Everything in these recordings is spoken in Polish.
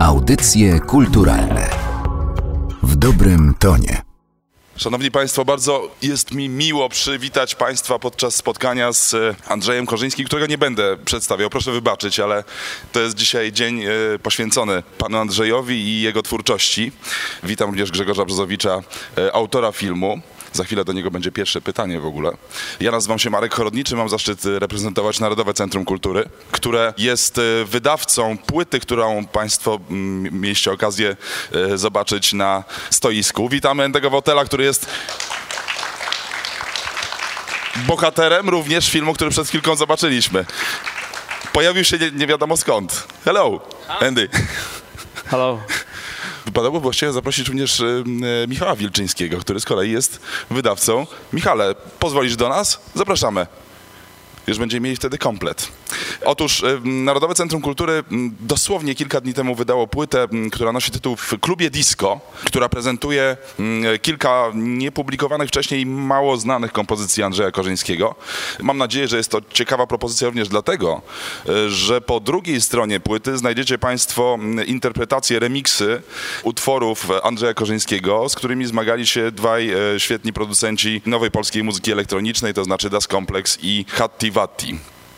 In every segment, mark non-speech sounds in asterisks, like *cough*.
Audycje kulturalne w dobrym tonie. Szanowni Państwo, bardzo jest mi miło przywitać Państwa podczas spotkania z e, Andrzejem Korzyńskim, którego nie będę przedstawiał, proszę wybaczyć, ale to jest dzisiaj dzień e, poświęcony panu Andrzejowi i jego twórczości. Witam również Grzegorza Brzozowicza, e, autora filmu. Za chwilę do niego będzie pierwsze pytanie w ogóle. Ja nazywam się Marek Chorodniczy, mam zaszczyt e, reprezentować Narodowe Centrum Kultury, które jest e, wydawcą płyty, którą Państwo mm, mieliście okazję e, zobaczyć na stoisku. Witamy Endego Wotela, który jest bohaterem również filmu, który przed chwilką zobaczyliśmy. Pojawił się nie, nie wiadomo skąd. Hello, Andy. Hello. Wypadałoby właściwie zaprosić również y, y, Michała Wilczyńskiego, który z kolei jest wydawcą. Michale, pozwolisz do nas? Zapraszamy. Już będziemy mieli wtedy komplet. Otóż y, Narodowe Centrum Kultury y, dosłownie kilka dni temu wydało płytę, y, która nosi tytuł W klubie disco, która prezentuje y, kilka niepublikowanych wcześniej mało znanych kompozycji Andrzeja Korzyńskiego. Mam nadzieję, że jest to ciekawa propozycja również dlatego, y, że po drugiej stronie płyty znajdziecie Państwo interpretacje, remiksy utworów Andrzeja Korzyńskiego, z którymi zmagali się dwaj y, świetni producenci nowej polskiej muzyki elektronicznej, to znaczy Das Complex i Hatti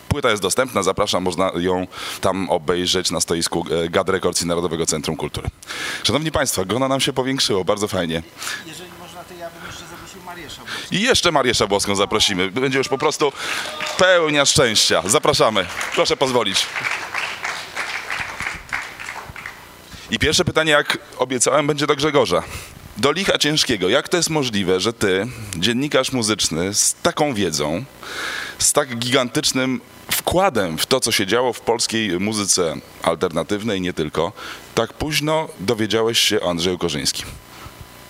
Płyta jest dostępna, zapraszam, można ją tam obejrzeć na stoisku e, GAD Records i Narodowego Centrum Kultury. Szanowni Państwo, grona nam się powiększyło, bardzo fajnie. Jeżeli można, to ja bym jeszcze zaprosił Mariesza. I jeszcze Mariesza Błoską zaprosimy. Będzie już po prostu pełnia szczęścia. Zapraszamy. Proszę pozwolić. I pierwsze pytanie, jak obiecałem, będzie do Grzegorza. Do licha ciężkiego. Jak to jest możliwe, że ty, dziennikarz muzyczny, z taką wiedzą, z tak gigantycznym wkładem w to, co się działo w polskiej muzyce alternatywnej, nie tylko, tak późno dowiedziałeś się o Andrzeju Korzyńskim?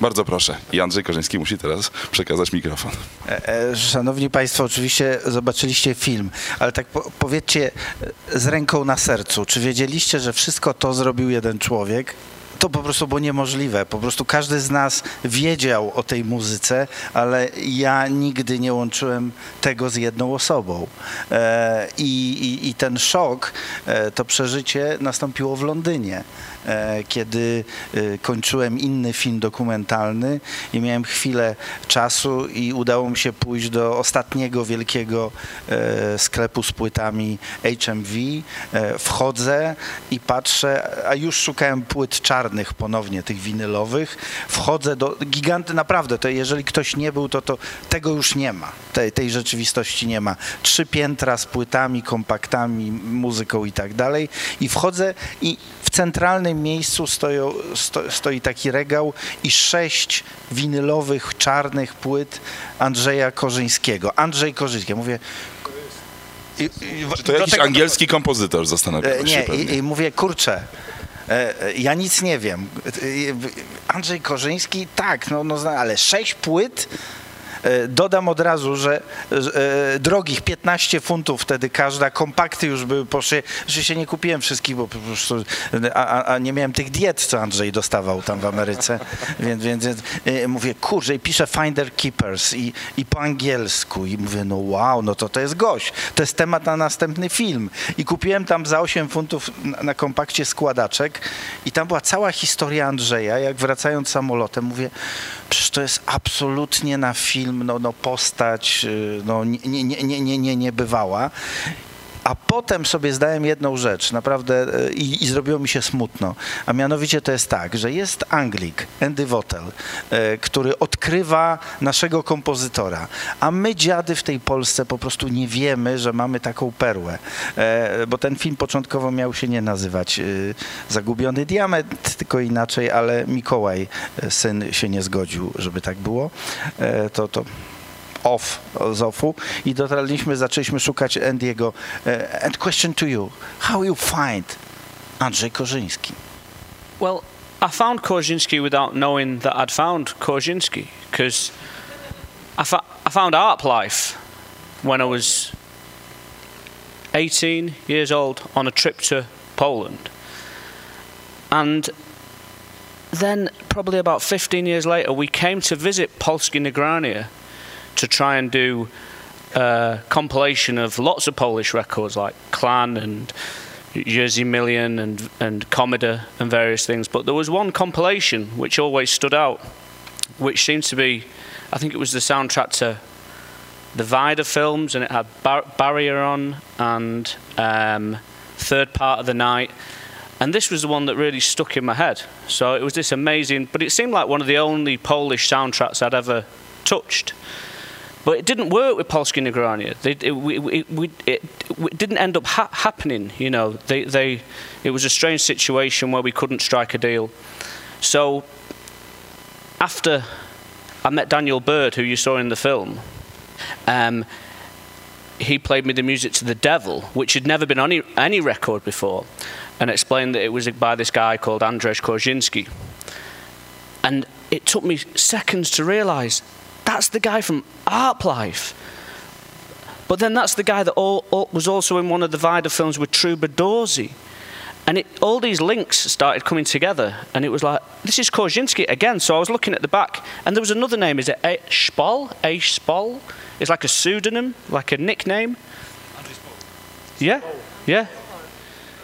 Bardzo proszę. I Andrzej Korzyński musi teraz przekazać mikrofon. E, e, Szanowni Państwo, oczywiście zobaczyliście film, ale tak po, powiedzcie z ręką na sercu, czy wiedzieliście, że wszystko to zrobił jeden człowiek? To po prostu było niemożliwe. Po prostu każdy z nas wiedział o tej muzyce, ale ja nigdy nie łączyłem tego z jedną osobą. E, i, i, ten szok, e, to przeżycie nastąpiło w Londynie. E, kiedy e, kończyłem inny film dokumentalny i miałem chwilę czasu i udało mi się pójść do ostatniego wielkiego e, sklepu z płytami HMV. Wchodzę i patrzę, a już szukałem płyt czarnych ponownie, tych winylowych. Wchodzę do giganty, naprawdę, to jeżeli ktoś nie był, to, to tego już nie ma. Tej, tej rzeczywistości nie ma. Trzy piętra z płytami, kompaktami, muzyką i tak dalej. I wchodzę i w centralnym miejscu stoją, sto, stoi taki regał i sześć winylowych, czarnych płyt Andrzeja Korzyńskiego. Andrzej Korzyński. Ja Mówię... I, i, Czy to jakiś tego- angielski kompozytor, zastanawiam E, się Nie, i, i mówię, kurczę, e, e, ja nic nie wiem. Andrzej Korzyński, tak, no, no ale sześć płyt. E, Dodam od razu, że e, drogich 15 funtów wtedy każda, kompakty już były poszły, że się nie kupiłem wszystkich, bo po prostu, a, a, a nie miałem tych diet, co Andrzej dostawał tam w Ameryce, *laughs* więc, więc, więc e, mówię, kurczę, i piszę Finder Keepers i, i po angielsku i mówię, no wow, no to to jest gość, to jest temat na następny film. I kupiłem tam za 8 funtów na, na kompakcie składaczek i tam była cała historia Andrzeja, jak wracając samolotem mówię, przecież to jest absolutnie na film, no, no postać, y, no nie, nie, nie, nie, nie, nie, nie bywała. A potem sobie zdałem jedną rzecz, naprawdę, e, i, i zrobiło mi się smutno. A mianowicie to jest tak, że jest Anglik, Andy Wottel, e, który odkrywa naszego kompozytora, a my dziady w tej Polsce po prostu nie wiemy, że mamy taką perłę. E, bo ten film początkowo miał się nie nazywać Zagubiony Diament, tylko inaczej, ale Mikołaj, syn, się nie zgodził, żeby tak było. To, to off z offu i dotarliśmy, zaczęliśmy szukać Andiego. E, eh, And question to you, how you find Andrzej Korzyński? Well, I found Korzynski without knowing that I'd found Korzynski because I, fo- I found Art Life when I was 18 years old on a trip to Poland. And then, probably about 15 years later, we came to visit Polski Nagrania to try and do a compilation of lots of Polish records like Clan and Jersey Million and and Commodore and various things. But there was one compilation which always stood out, which seemed to be, I think it was the soundtrack to the Vida films, and it had Bar- Barrier on and um, Third Part of the Night. And this was the one that really stuck in my head. So it was this amazing, but it seemed like one of the only Polish soundtracks I'd ever touched. But it didn't work with Nagrania. They, it, it, it didn't end up ha- happening. You know, they, they, it was a strange situation where we couldn't strike a deal. So after I met Daniel Bird, who you saw in the film, um, he played me the music to The Devil, which had never been on any, any record before, and explained that it was by this guy called Andrzej Korzynski. And it took me seconds to realise that's the guy from Art Life. But then that's the guy that all, all, was also in one of the Vida films with Troubadorzy. And it, all these links started coming together, and it was like, this is Korzynski again. So I was looking at the back, and there was another name. Is it A- Spol? A Spol? It's like a pseudonym, like a nickname. Yeah, yeah.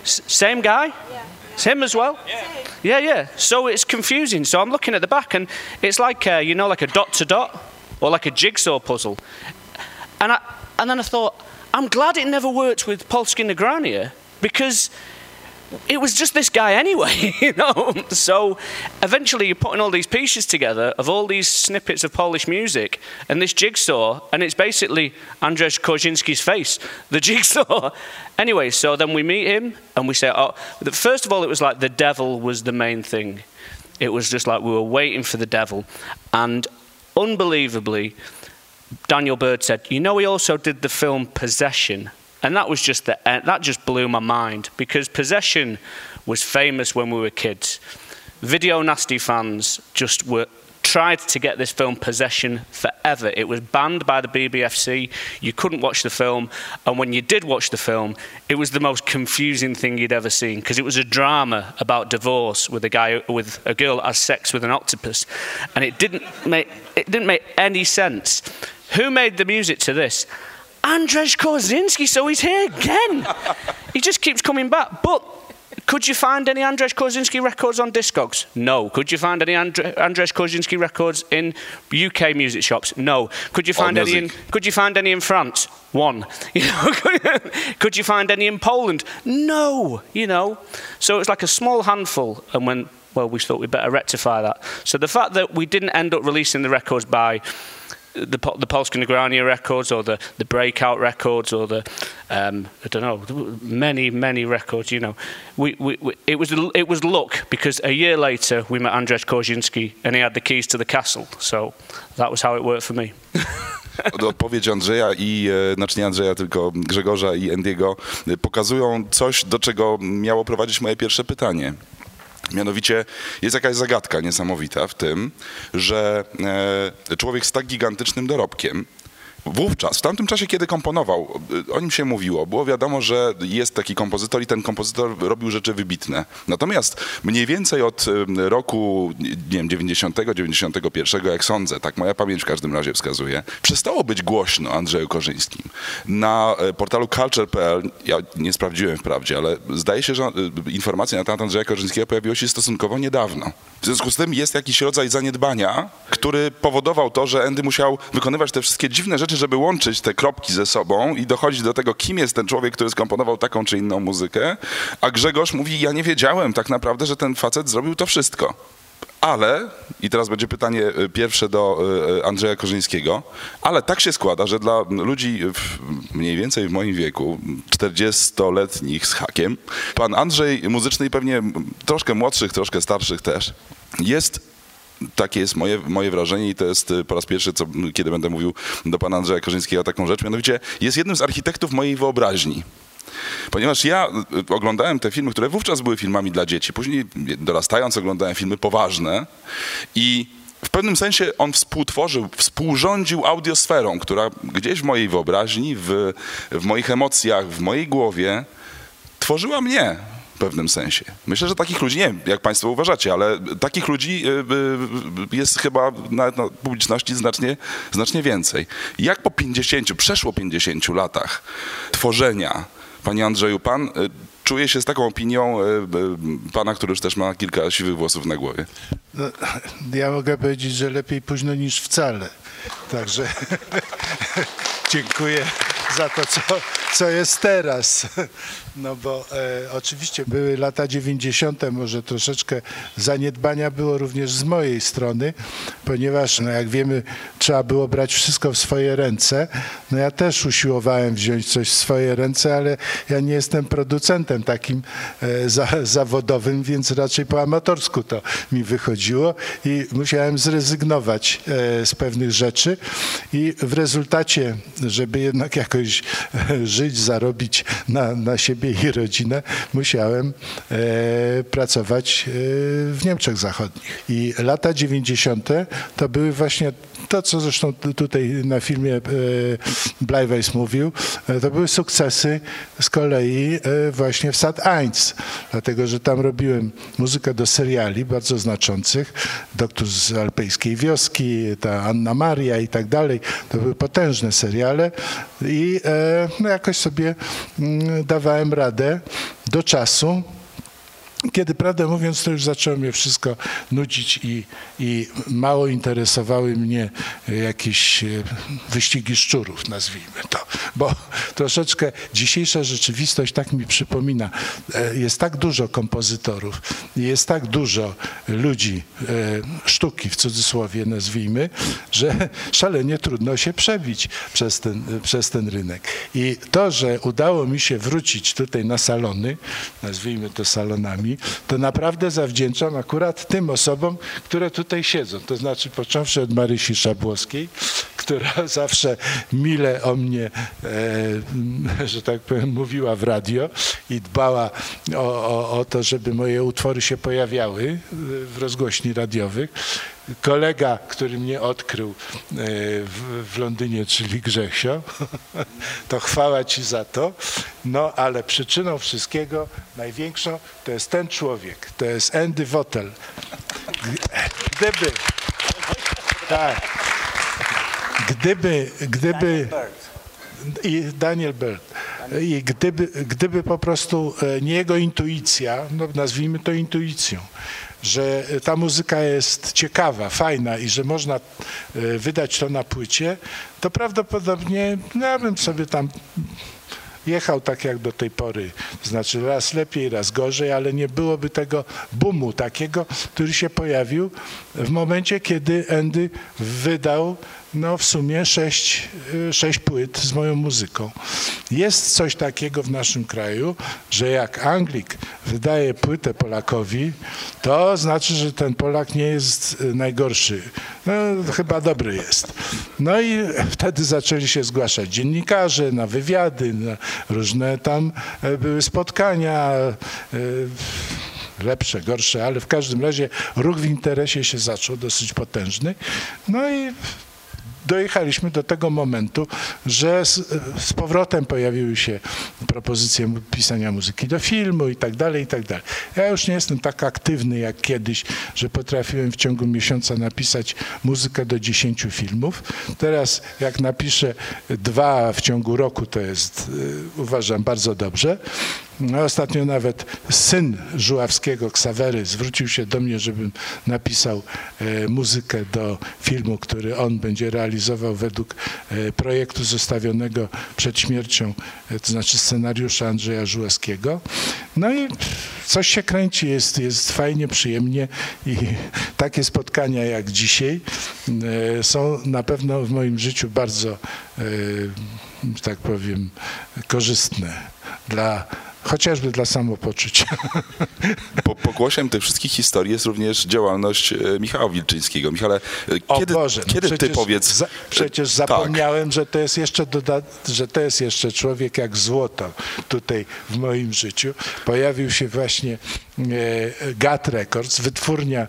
S- same guy? It's him as well? Yeah, yeah. So it's confusing. So I'm looking at the back, and it's like, uh, you know, like a dot to dot, or like a jigsaw puzzle. And, I, and then I thought, I'm glad it never worked with Polskie Nagrania, because it was just this guy anyway, *laughs* you know. So eventually, you're putting all these pieces together of all these snippets of Polish music and this jigsaw, and it's basically Andrzej Korzynski's face, *laughs* the jigsaw. anyway, so then we meet him and we say, oh, first of all, it was like the devil was the main thing. It was just like we were waiting for the devil, and unbelievably, Daniel Bird said, "You know, he also did the film Possession." And that was just the uh, that just blew my mind because Possession was famous when we were kids. Video Nasty fans just were tried to get this film Possession forever. It was banned by the BBFC. You couldn't watch the film, and when you did watch the film, it was the most confusing thing you'd ever seen because it was a drama about divorce with a guy with a girl that has sex with an octopus, and it didn't make it didn't make any sense. Who made the music to this? Andrzej Korzynski, so he's here again. he just keeps coming back. But could you find any Andrzej Korzynski records on Discogs? No. Could you find any Andre- Andrzej Korzynski records in UK music shops? No. Could you find any in Could you find any in France? One. *laughs* You know, could you find any in Poland? No. You know, so it's like a small handful, and when well, we thought we'd better rectify that. So the fact that we didn't end up releasing the records by the, the Polska Nagrania records or the, the Breakout records or the, um, I don't know, many, many records, you know. We, we, we, it, was, it was luck because a year later we met Andrzej Korzynski and he had the keys to the castle. So that was how it worked for me. *laughs* Odpowiedź Andrzeja i, znaczy nie Andrzeja, tylko Grzegorza i Endiego pokazują coś, do czego miało prowadzić moje pierwsze pytanie. Mianowicie jest jakaś zagadka niesamowita w tym, że e, człowiek z tak gigantycznym dorobkiem, Wówczas, w tamtym czasie, kiedy komponował, o nim się mówiło, było wiadomo, że jest taki kompozytor i ten kompozytor robił rzeczy wybitne. Natomiast mniej więcej od roku, nie wiem, 90, 91, jak sądzę, tak moja pamięć w każdym razie wskazuje, przestało być głośno Andrzeju Korzyńskim. Na e, portalu culture.pl, ja nie sprawdziłem wprawdzie, ale zdaje się, że informacje na temat Andrzeja Korzyńskiego pojawiły się stosunkowo niedawno. W związku z tym jest jakiś rodzaj zaniedbania, który powodował to, że Andy musiał wykonywać te wszystkie dziwne rzeczy, żeby łączyć te kropki ze sobą i dochodzić do tego, kim jest ten człowiek, który skomponował taką czy inną muzykę. A Grzegorz mówi, ja nie wiedziałem tak naprawdę, że ten facet zrobił to wszystko. Ale, i teraz będzie pytanie e, pierwsze do e, Andrzeja Korzyńskiego, ale tak się składa, że dla ludzi w, mniej więcej w moim wieku, 40-letnich z hakiem, pan Andrzej muzyczny i pewnie troszkę młodszych, troszkę starszych też, jest takie jest moje, moje wrażenie i to jest po raz pierwszy, co, kiedy będę mówił do pana Andrzeja Korzyńskiego taką rzecz, mianowicie jest jednym z architektów mojej wyobraźni. Ponieważ ja y, oglądałem te filmy, które wówczas były filmami dla dzieci, później dorastając oglądałem filmy poważne i w pewnym sensie on współtworzył, współrządził audiosferą, która gdzieś w mojej wyobraźni, w, w moich emocjach, w mojej głowie tworzyła mnie w pewnym sensie. Myślę, że takich ludzi, nie wiem jak Państwo uważacie, ale takich ludzi y, y, jest chyba na, na publiczności znacznie, znacznie więcej. Jak po 50, przeszło 50 latach tworzenia, Panie Andrzeju, Pan y, czuje się z taką opinią pana, który już też ma kilka siwych włosów na głowie? No, ja mogę powiedzieć, że lepiej późno niż wcale. Także *laughs* dziękuję za to, co, co jest teraz. *laughs* No bo e, oczywiście były lata 90., może troszeczkę zaniedbania było również z mojej strony, ponieważ, no jak wiemy, trzeba było brać wszystko w swoje ręce. No ja też usiłowałem wziąć coś w swoje ręce, ale ja nie jestem producentem takim e, za, zawodowym, więc raczej po amatorsku to mi wychodziło i musiałem zrezygnować e, z pewnych rzeczy i w rezultacie, żeby jednak jakoś e, żyć, zarobić na, na siebie i rodzinę, musiałem e, pracować e, w Niemczech Zachodnich. I lata 90. to były właśnie to, co zresztą tu- tutaj na filmie e, Bleiweiss mówił, e, to były sukcesy z kolei e, właśnie w Sat 1, dlatego, że tam robiłem muzykę do seriali bardzo znaczących, Doktor z Alpejskiej Wioski, ta Anna Maria i tak dalej, to były potężne seriale. I no jakoś sobie mm, dawałem radę do czasu, kiedy prawdę mówiąc, to już zaczęło mnie wszystko nudzić i, i mało interesowały mnie jakieś e, wyścigi szczurów, nazwijmy to. Bo troszeczkę dzisiejsza rzeczywistość tak mi przypomina. E, Jest tak dużo kompozytorów, jest tak dużo ludzi, e, sztuki w cudzysłowie nazwijmy, że szalenie trudno się przebić przez ten, przez ten rynek. I to, że udało mi się wrócić tutaj na salony, nazwijmy to salonami, to naprawdę zawdzięczam akurat tym osobom, które tutaj siedzą. To znaczy począwszy od Marysi Szabłowskiej, która *laughs* zawsze mile o mnie, e, że tak powiem, mówiła w radio i dbała o, o, o to, żeby moje utwory się pojawiały w rozgłośni radiowych. Kolega, który mnie odkrył e, w, w Londynie, czyli Grzechsio, *laughs* to chwała Ci za to. No ale przyczyną wszystkiego największą to jest ten człowiek, to jest Andy Wotel. Gdyby, tak, gdyby, gdyby, i Daniel Bird. I gdyby, gdyby po prostu e, nie jego intuicja, no nazwijmy to intuicją, że ta muzyka jest ciekawa, fajna i że można e, wydać to na płycie, to prawdopodobnie no, ja bym sobie tam jechał tak jak do tej pory, znaczy raz lepiej, raz gorzej, ale nie byłoby tego boomu takiego, który się pojawił w momencie, kiedy Andy wydał no w sumie sześć, y, sześć płyt z moją muzyką. Jest coś takiego w naszym kraju, że jak Anglik wydaje płytę Polakowi, to znaczy, że ten Polak nie jest y, najgorszy. No, chyba dobry jest. No i wtedy zaczęli się zgłaszać dziennikarze na wywiady, na różne tam e, były spotkania. e, lepsze, gorsze, ale w każdym razie ruch w interesie się zaczął dosyć potężny. No i dojechaliśmy do tego momentu, że z, z powrotem pojawiły się propozycje pisania muzyki do filmu i tak dalej, i tak dalej. Ja już nie jestem tak aktywny jak kiedyś, że potrafiłem w ciągu miesiąca napisać muzykę do 10 filmów. Teraz jak napiszę dwa w ciągu roku, to jest, y, uważam, bardzo dobrze. No, ostatnio nawet syn Żuławskiego, Ksawery, zwrócił się do mnie, żebym napisał e, muzykę do filmu, który on będzie realizował według e, projektu zostawionego przed śmiercią, e, to znaczy scenariusza Andrzeja Żuławskiego. No i coś się kręci, jest, jest fajnie, przyjemnie i takie spotkania jak dzisiaj są na pewno w moim życiu bardzo, tak powiem, korzystne dla chociażby dla samopoczucia. Po, pokłosiem tych wszystkich historii jest również działalność e, Michała Wilczyńskiego. Michale, e, O kiedy, Boże, no kiedy ty powiedz... Za, przecież e, tak. zapomniałem, że to jest jeszcze doda- że to jest jeszcze człowiek jak złoto tutaj w moim życiu. Pojawił się właśnie GAT Records, wytwórnia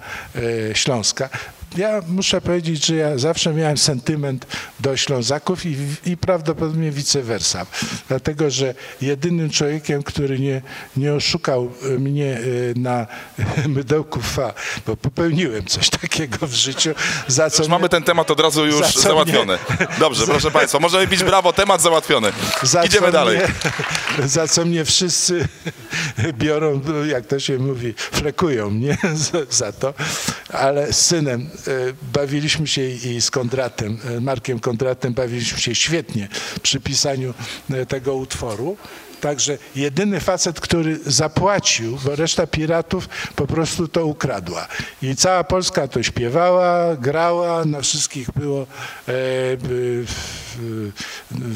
śląska. Ja muszę powiedzieć, że ja zawsze miałem sentyment do Ślązaków i, i prawdopodobnie vice versa. Dlatego, że jedynym człowiekiem, który nie, nie oszukał mnie y, na *laughs* mydełku fa, bo popełniłem coś takiego w życiu, za co Już mnie- mamy ten temat od razu już Za załatwiony. *laughs* Dobrze, proszę Państwa, możemy bić brawo, temat załatwiony. za Idziemy dalej. Mnie, *laughs* za co mnie wszyscy biorą, jak to się mówi, flekują mnie za, za to. Ale z synem e, bawiliśmy się i z Kondratem, e, Markiem Kondratem bawiliśmy się świetnie przy pisaniu e, tego utworu. Także jedyny facet, który zapłacił, bo reszta piratów po prostu to ukradła. I cała Polska to śpiewała, grała, na wszystkich było, e, w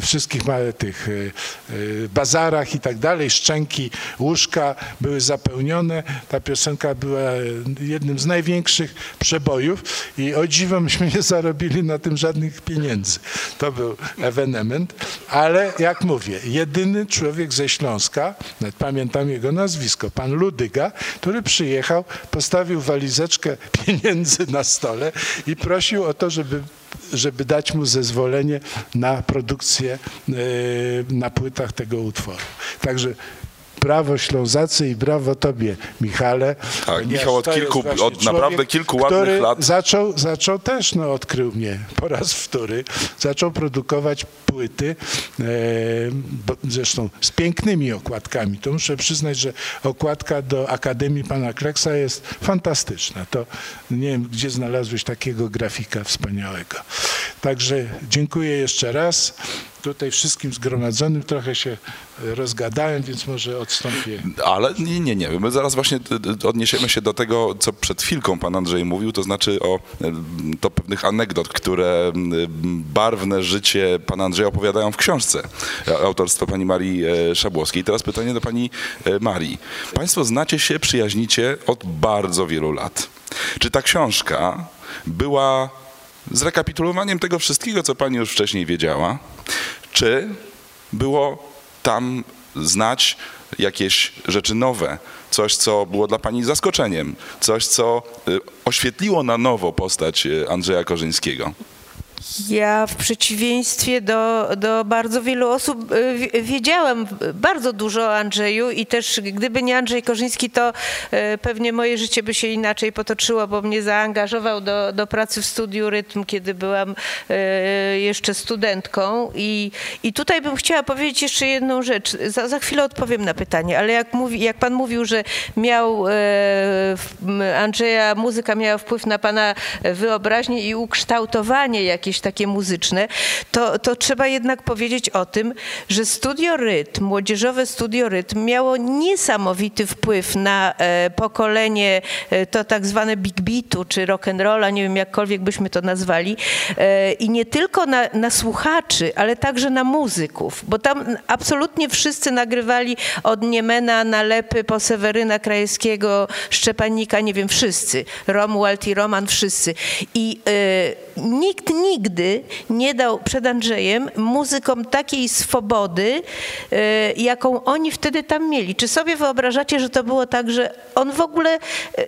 wszystkich tych e, e, bazarach i tak dalej, szczęki, łóżka były zapełnione. Ta piosenka była jednym z największych przebojów i o dziwo myśmy nie zarobili na tym żadnych pieniędzy. To był ewenement, ale jak mówię, jedyny człowiek ze Śląska, nawet pamiętam jego nazwisko, pan Ludyga, który przyjechał, postawił walizeczkę pieniędzy na stole i prosił o to, żeby żeby dać mu zezwolenie na produkcję e, na płytach tego utworu. Także brawo Ślązacy i brawo tobie, Michale. Tak, Michał od kilku- od naprawdę człowiek, kilku ładnych lat. Zaczął, zaczął też, no odkrył mnie po raz wtóry, zaczął produkować płyty, e, bo, zresztą z pięknymi okładkami. To muszę przyznać, że okładka do Akademii Pana Kleksa jest fantastyczna. To nie wiem, gdzie znalazłeś takiego grafika wspaniałego. Także dziękuję jeszcze raz. Tutaj wszystkim zgromadzonym trochę się rozgadałem, więc może odstąpię. Ale nie, nie, nie. My zaraz właśnie odniesiemy się do tego, co przed chwilką pan Andrzej mówił, to znaczy o to pewnych anegdot, które barwne życie pana Andrzeja opowiadają w książce e, autorstwa pani Marii e, Szabłowskiej. Teraz pytanie do pani e, Marii. Państwo znacie się, przyjaźnicie od bardzo wielu lat. Czy ta książka była zrekapitulowaniem tego wszystkiego, co pani już wcześniej wiedziała? Czy było tam znać jakieś rzeczy nowe, coś, co było dla pani zaskoczeniem, coś, co y, oświetliło na nowo postać y, Andrzeja Korzyńskiego? Ja w przeciwieństwie do, do bardzo wielu osób y, wi- wiedziałam bardzo dużo o Andrzeju i też gdyby nie Andrzej Korzyński, to y, pewnie moje życie by się inaczej potoczyło, bo mnie zaangażował do, do pracy w studiu rytm, kiedy byłam y, jeszcze studentką i, i tutaj bym chciała powiedzieć jeszcze jedną rzecz. Za, za chwilę odpowiem na pytanie, ale jak, mówi, jak pan mówił, że miał Andrzeja, muzyka miała wpływ na pana wyobraźnię i ukształtowanie jakieś takie muzyczne, to, to trzeba jednak powiedzieć o tym, że Studio Rytm, młodzieżowe Studio Rytm miało niesamowity wpływ na e, pokolenie e, to tak zwane big beatu czy rock'n'rolla, nie wiem jakkolwiek byśmy to nazwali e, i nie tylko na, na słuchaczy, ale także na muzyków, bo tam absolutnie wszyscy nagrywali od Niemena, Nalepy, po Seweryna Krajewskiego, Szczepanika, nie wiem, wszyscy. Romuald i Roman, wszyscy. I e, nikt nigdy nie dał przed Andrzejem muzykom takiej swobody, e, jaką oni wtedy tam mieli. Czy sobie wyobrażacie, że to było tak, że on w ogóle e,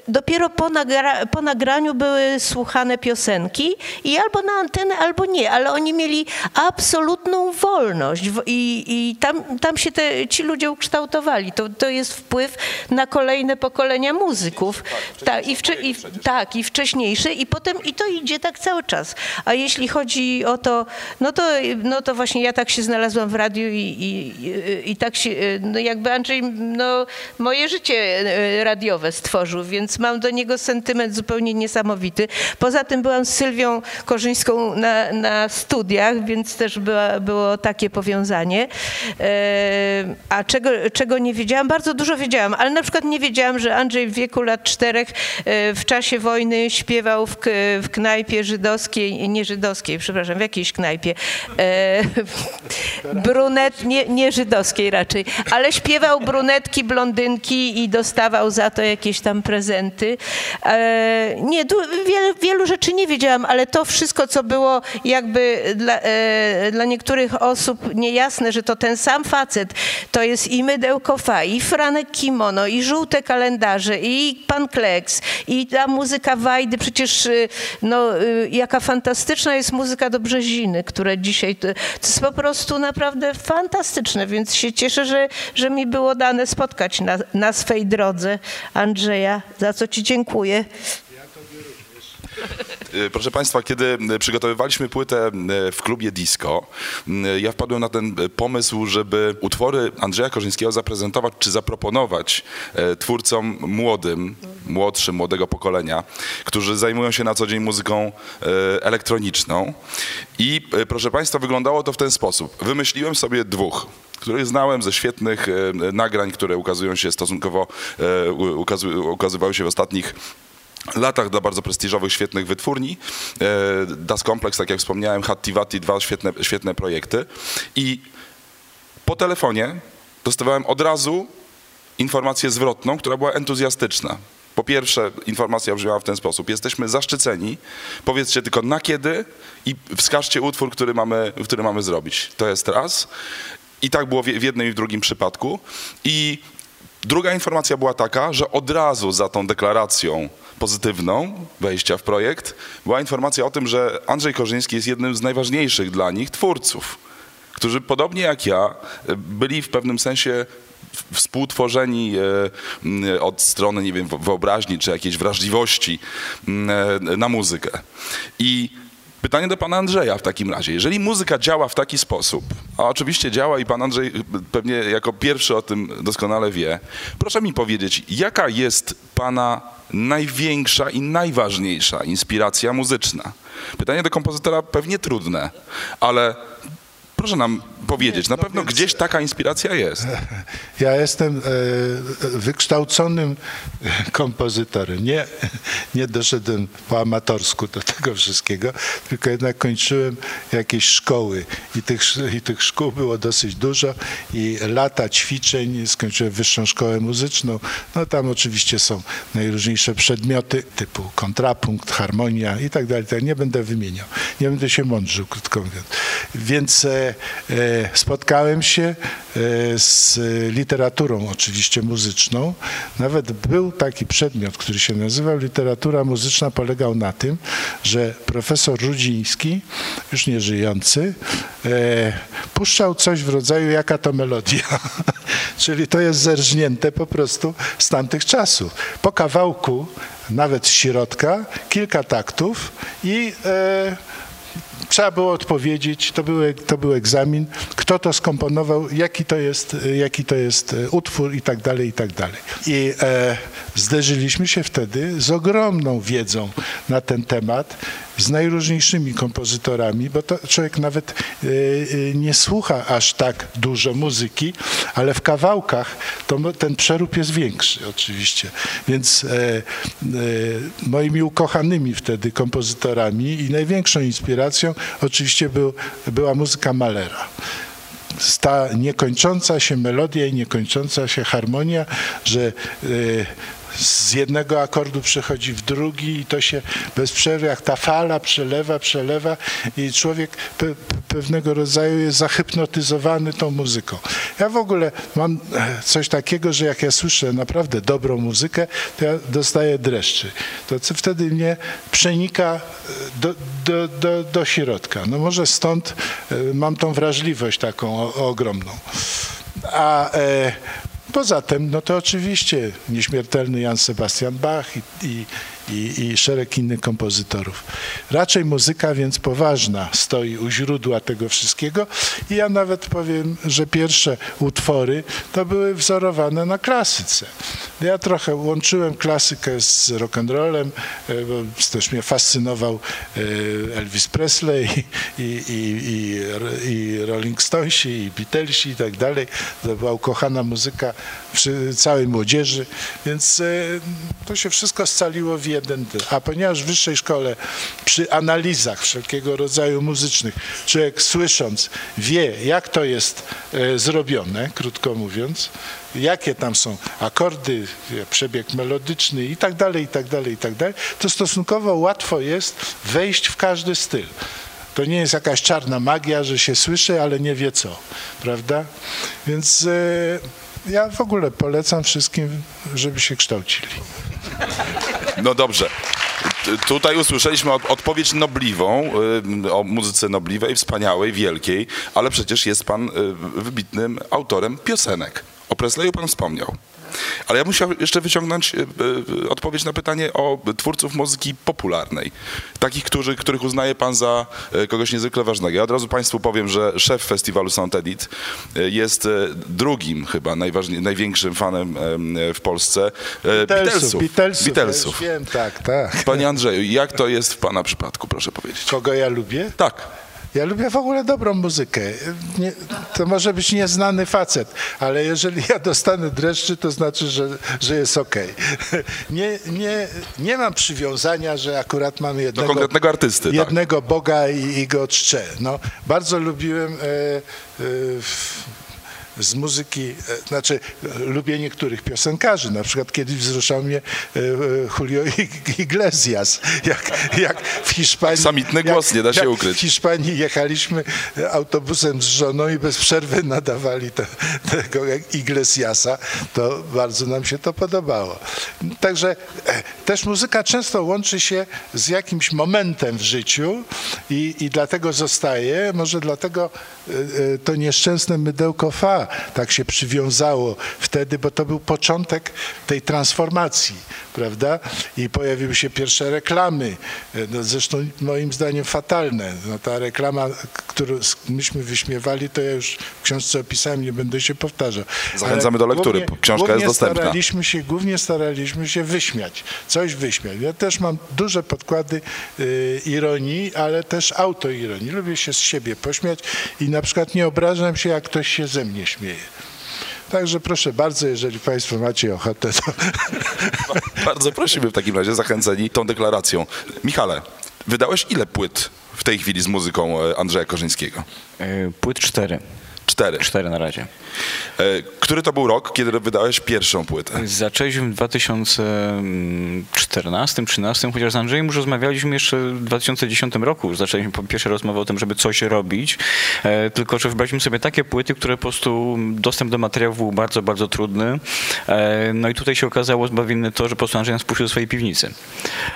dopiero po, nagra, po nagraniu były słuchane piosenki i albo na antenę, albo nie, ale oni mieli absolutną wolność i, i tam, tam się te, ci ludzie ukształtowali. To, to jest wpływ na kolejne pokolenia muzyków. Tak, i, wcze, i, tak, i wcześniejsze i potem i to idzie tak cały czas. A jeśli chodzi o to, no to, no to właśnie ja tak się znalazłam w radiu i, i, i, tak się, no jakby Andrzej, no moje życie e, radiowe stworzył, więc mam do niego sentyment zupełnie niesamowity. Poza tym byłam z Sylwią Korzyńską na, na studiach, więc też była, było takie powiązanie. E, A czego, czego nie wiedziałam? Bardzo dużo wiedziałam, ale na przykład nie wiedziałam, że Andrzej w wieku lat czterech e, w czasie wojny śpiewał w, w knajpie żydowskiej, nie żydowskiej, żydowskiej, przepraszam, w jakiejś knajpie. E, brunet, nie, nie żydowskiej raczej, ale śpiewał brunetki, blondynki i dostawał za to jakieś tam prezenty. E, nie, tu wiele, wielu rzeczy nie wiedziałam, ale to wszystko, co było jakby dla, e, dla niektórych osób niejasne, że to ten sam facet, to jest i Mydełko Fa, i Franek Kimono, i Żółte Kalendarze, i Pan Kleks, i ta muzyka Wajdy, przecież y, no, y, jaka fantastyczna jest muzyka do Brzeziny, która dzisiaj, to, to jest po prostu naprawdę fantastyczne, więc się cieszę, że, że mi było dane spotkać na, na swej drodze Andrzeja, za co ci dziękuję. Y, Proszę Państwa, kiedy y, przygotowywaliśmy płytę y, w klubie disco, ja wpadłem na ten pomysł, żeby utwory Andrzeja Korzyńskiego zaprezentować czy zaproponować e, twórcom młodym, młodszym, młodego pokolenia, którzy zajmują się na co dzień muzyką e, elektroniczną. I e, proszę Państwa, wyglądało to w ten sposób. Wymyśliłem sobie dwóch których znałem ze świetnych e, nagrań, które ukazują się stosunkowo, e, ukazywały się w ostatnich latach dla bardzo prestiżowych, świetnych wytwórni. E, Das Complex, tak jak wspomniałem, Hattivati, dwa świetne, świetne projekty. I po telefonie dostawałem od razu informację zwrotną, która była entuzjastyczna. Po pierwsze, informacja brzmiała w ten sposób. Jesteśmy zaszczyceni. Powiedzcie tylko na kiedy i wskażcie utwór, który mamy, który mamy zrobić. To jest raz. I tak było w jednym i w drugim przypadku. I druga informacja była taka, że od razu za tą deklaracją pozytywną wejścia w projekt była informacja o tym, że Andrzej Korzyński jest jednym z najważniejszych dla nich twórców którzy podobnie jak ja e, byli w pewnym sensie współtworzeni e, m, od strony, nie wiem, wyobraźni czy jakiejś wrażliwości m, e, na muzykę. I pytanie do pana Andrzeja w takim razie. Jeżeli muzyka działa w taki sposób, a oczywiście działa i pan Andrzej pewnie jako pierwszy o tym doskonale wie, proszę mi powiedzieć, jaka jest pana największa i najważniejsza inspiracja muzyczna? Pytanie do kompozytora pewnie trudne, ale proszę nam powiedzieć, na pewno gdzieś taka inspiracja jest. *laughs* Ja jestem e, wykształconym kompozytorem. Nie, *laughs* nie doszedłem po amatorsku do tego wszystkiego, tylko jednak kończyłem jakieś szkoły i tych, i tych szkół było dosyć dużo i lata ćwiczeń, skończyłem wyższą szkołę muzyczną. No tam oczywiście są najróżniejsze przedmioty typu kontrapunkt, harmonia i tak dalej. tak. Nie będę wymieniał. Nie będę się mądrzył, krótko mówiąc. Więc e, spotkałem się e, z literaturą oczywiście muzyczną. Nawet był taki przedmiot, który się nazywał literatura muzyczna, polegał na tym, że profesor Rudziński, już nie żyjący, e, puszczał coś w rodzaju jaka to melodia. *laughs* Czyli to jest zerżnięte po prostu z tamtych czasów. Po kawałku, nawet środka, kilka taktów i trzeba było odpowiedzieć, to był, to był egzamin, kto to skomponował, jaki to jest, jaki to jest e, utwór i tak dalej, i tak dalej. I e, zderzyliśmy się wtedy z ogromną wiedzą na ten temat, z najróżniejszymi kompozytorami, bo to człowiek nawet e, e, nie słucha aż tak dużo muzyki, ale w kawałkach to ten przerób jest większy oczywiście. Więc moimi ukochanymi wtedy kompozytorami i największą inspiracją oczywiście był, była muzyka Malera. Ta niekończąca się melodia i niekończąca się harmonia, że e, z jednego akordu przechodzi w drugi i to się bez przerwy, jak ta fala przelewa, przelewa i człowiek pe, pewnego rodzaju jest zahypnotyzowany tą muzyką. Ja w ogóle mam e, coś takiego, że jak ja słyszę naprawdę dobrą muzykę, to ja dostaję dreszczy. To co wtedy mnie przenika e, do, do, do, do środka. No może stąd e, mam tą wrażliwość taką ogromną. A e, poza tym, no to oczywiście nieśmiertelny Jan Sebastian Bach i, i, i, i szereg innych kompozytorów. Raczej muzyka więc poważna stoi u źródła tego wszystkiego i ja nawet powiem, że pierwsze utwory to były wzorowane na klasyce. Ja trochę łączyłem klasykę z rock'n'rollem, e, bo też mnie fascynował e, Elvis Presley i, i, i, i Rolling Stonesi, i Beatlesi i tak dalej. To była ukochana muzyka całej młodzieży, więc e, to się wszystko scaliło w jeden, a ponieważ w wyższej szkole przy analizach wszelkiego rodzaju muzycznych człowiek słysząc wie, jak to jest e, zrobione, krótko mówiąc, jakie tam są akordy, przebieg melodyczny i tak dalej, i tak dalej, i tak dalej, to stosunkowo łatwo jest wejść w każdy styl. To nie jest jakaś czarna magia, że się słyszy, ale nie wie co, prawda? Więc e, ja w ogóle polecam wszystkim, żeby się kształcili. No dobrze. Tutaj usłyszeliśmy od, odpowiedź nobliwą y, o muzyce nobliwej, wspaniałej, wielkiej, ale przecież jest pan y, wybitnym autorem piosenek. O Presleyu pan wspomniał. Ale ja musiał jeszcze wyciągnąć y, y, odpowiedź na pytanie o twórców muzyki popularnej. Takich, którzy, których uznaje pan za y, kogoś niezwykle ważnego. Ja od razu państwu powiem, że szef festiwalu Sound Edit jest drugim chyba największym fanem w Polsce Beatlesów. Beatlesów. Beatlesów. Ja wiem, tak, tak. Panie Andrzeju, jak to jest w pana przypadku, proszę powiedzieć? Kogo ja lubię? Tak. Ja lubię w ogóle dobrą muzykę. Nie, to może być nieznany facet, ale jeżeli ja dostanę dreszczy, to znaczy, że, że jest okej. *laughs* Nie, nie, nie mam przywiązania, że akurat mam jednego, konkretnego artysty, tak. jednego Boga i, i go czczę. No, bardzo lubiłem e, e, w- z muzyki, e, znaczy e, lubię niektórych piosenkarzy, na przykład kiedyś wzruszał mnie e, Julio Ig- Iglesias, jak, jak w Hiszpanii... Samitny głos, nie da się ukryć. W Hiszpanii jechaliśmy autobusem z żoną i bez przerwy nadawali te, tego Iglesiasa, to bardzo nam się to podobało. Także też muzyka często łączy się z jakimś momentem w życiu i, i dlatego zostaje, może dlatego to nieszczęsne mydełko tak się przywiązało wtedy, bo to był początek tej transformacji, prawda? I pojawiły się pierwsze reklamy, e, no zresztą moim zdaniem fatalne. No ta reklama, którą myśmy wyśmiewali, to ja już w książce opisałem, nie będę się powtarzał. Zachęcamy Ale do lektury, głównie- książka jest głównie dostępna. Staraliśmy się, głównie staraliśmy się wyśmiać, coś wyśmiać. Ja też mam duże podkłady y, ironii, ale też autoironii. Lubię się z siebie pośmiać i na przykład nie obrażam się, jak ktoś się ze mnie śmieje. Także proszę bardzo, jeżeli Państwo macie ochotę, to *laughs* Bardzo prosimy w takim razie, zachęceni tą deklaracją. Michale, wydałeś ile płyt w tej chwili z muzyką e, Andrzeja Korzyńskiego? E, Płyt cztery. Cztery. Cztery na razie. E, Który to był rok, kiedy wydałeś pierwszą płytę? Zaczęliśmy w 2014-2013, chociaż z Andrzejem już rozmawialiśmy jeszcze w 2010 roku. Już Zaczęliśmy pierwsze rozmowę o tym, żeby coś robić, e, tylko że wybraliśmy sobie takie płyty, które po prostu dostęp do materiałów był bardzo, bardzo trudny. E, No i tutaj się okazało zbawienne to, że po prostu Andrzej nas puścił do swojej piwnicy.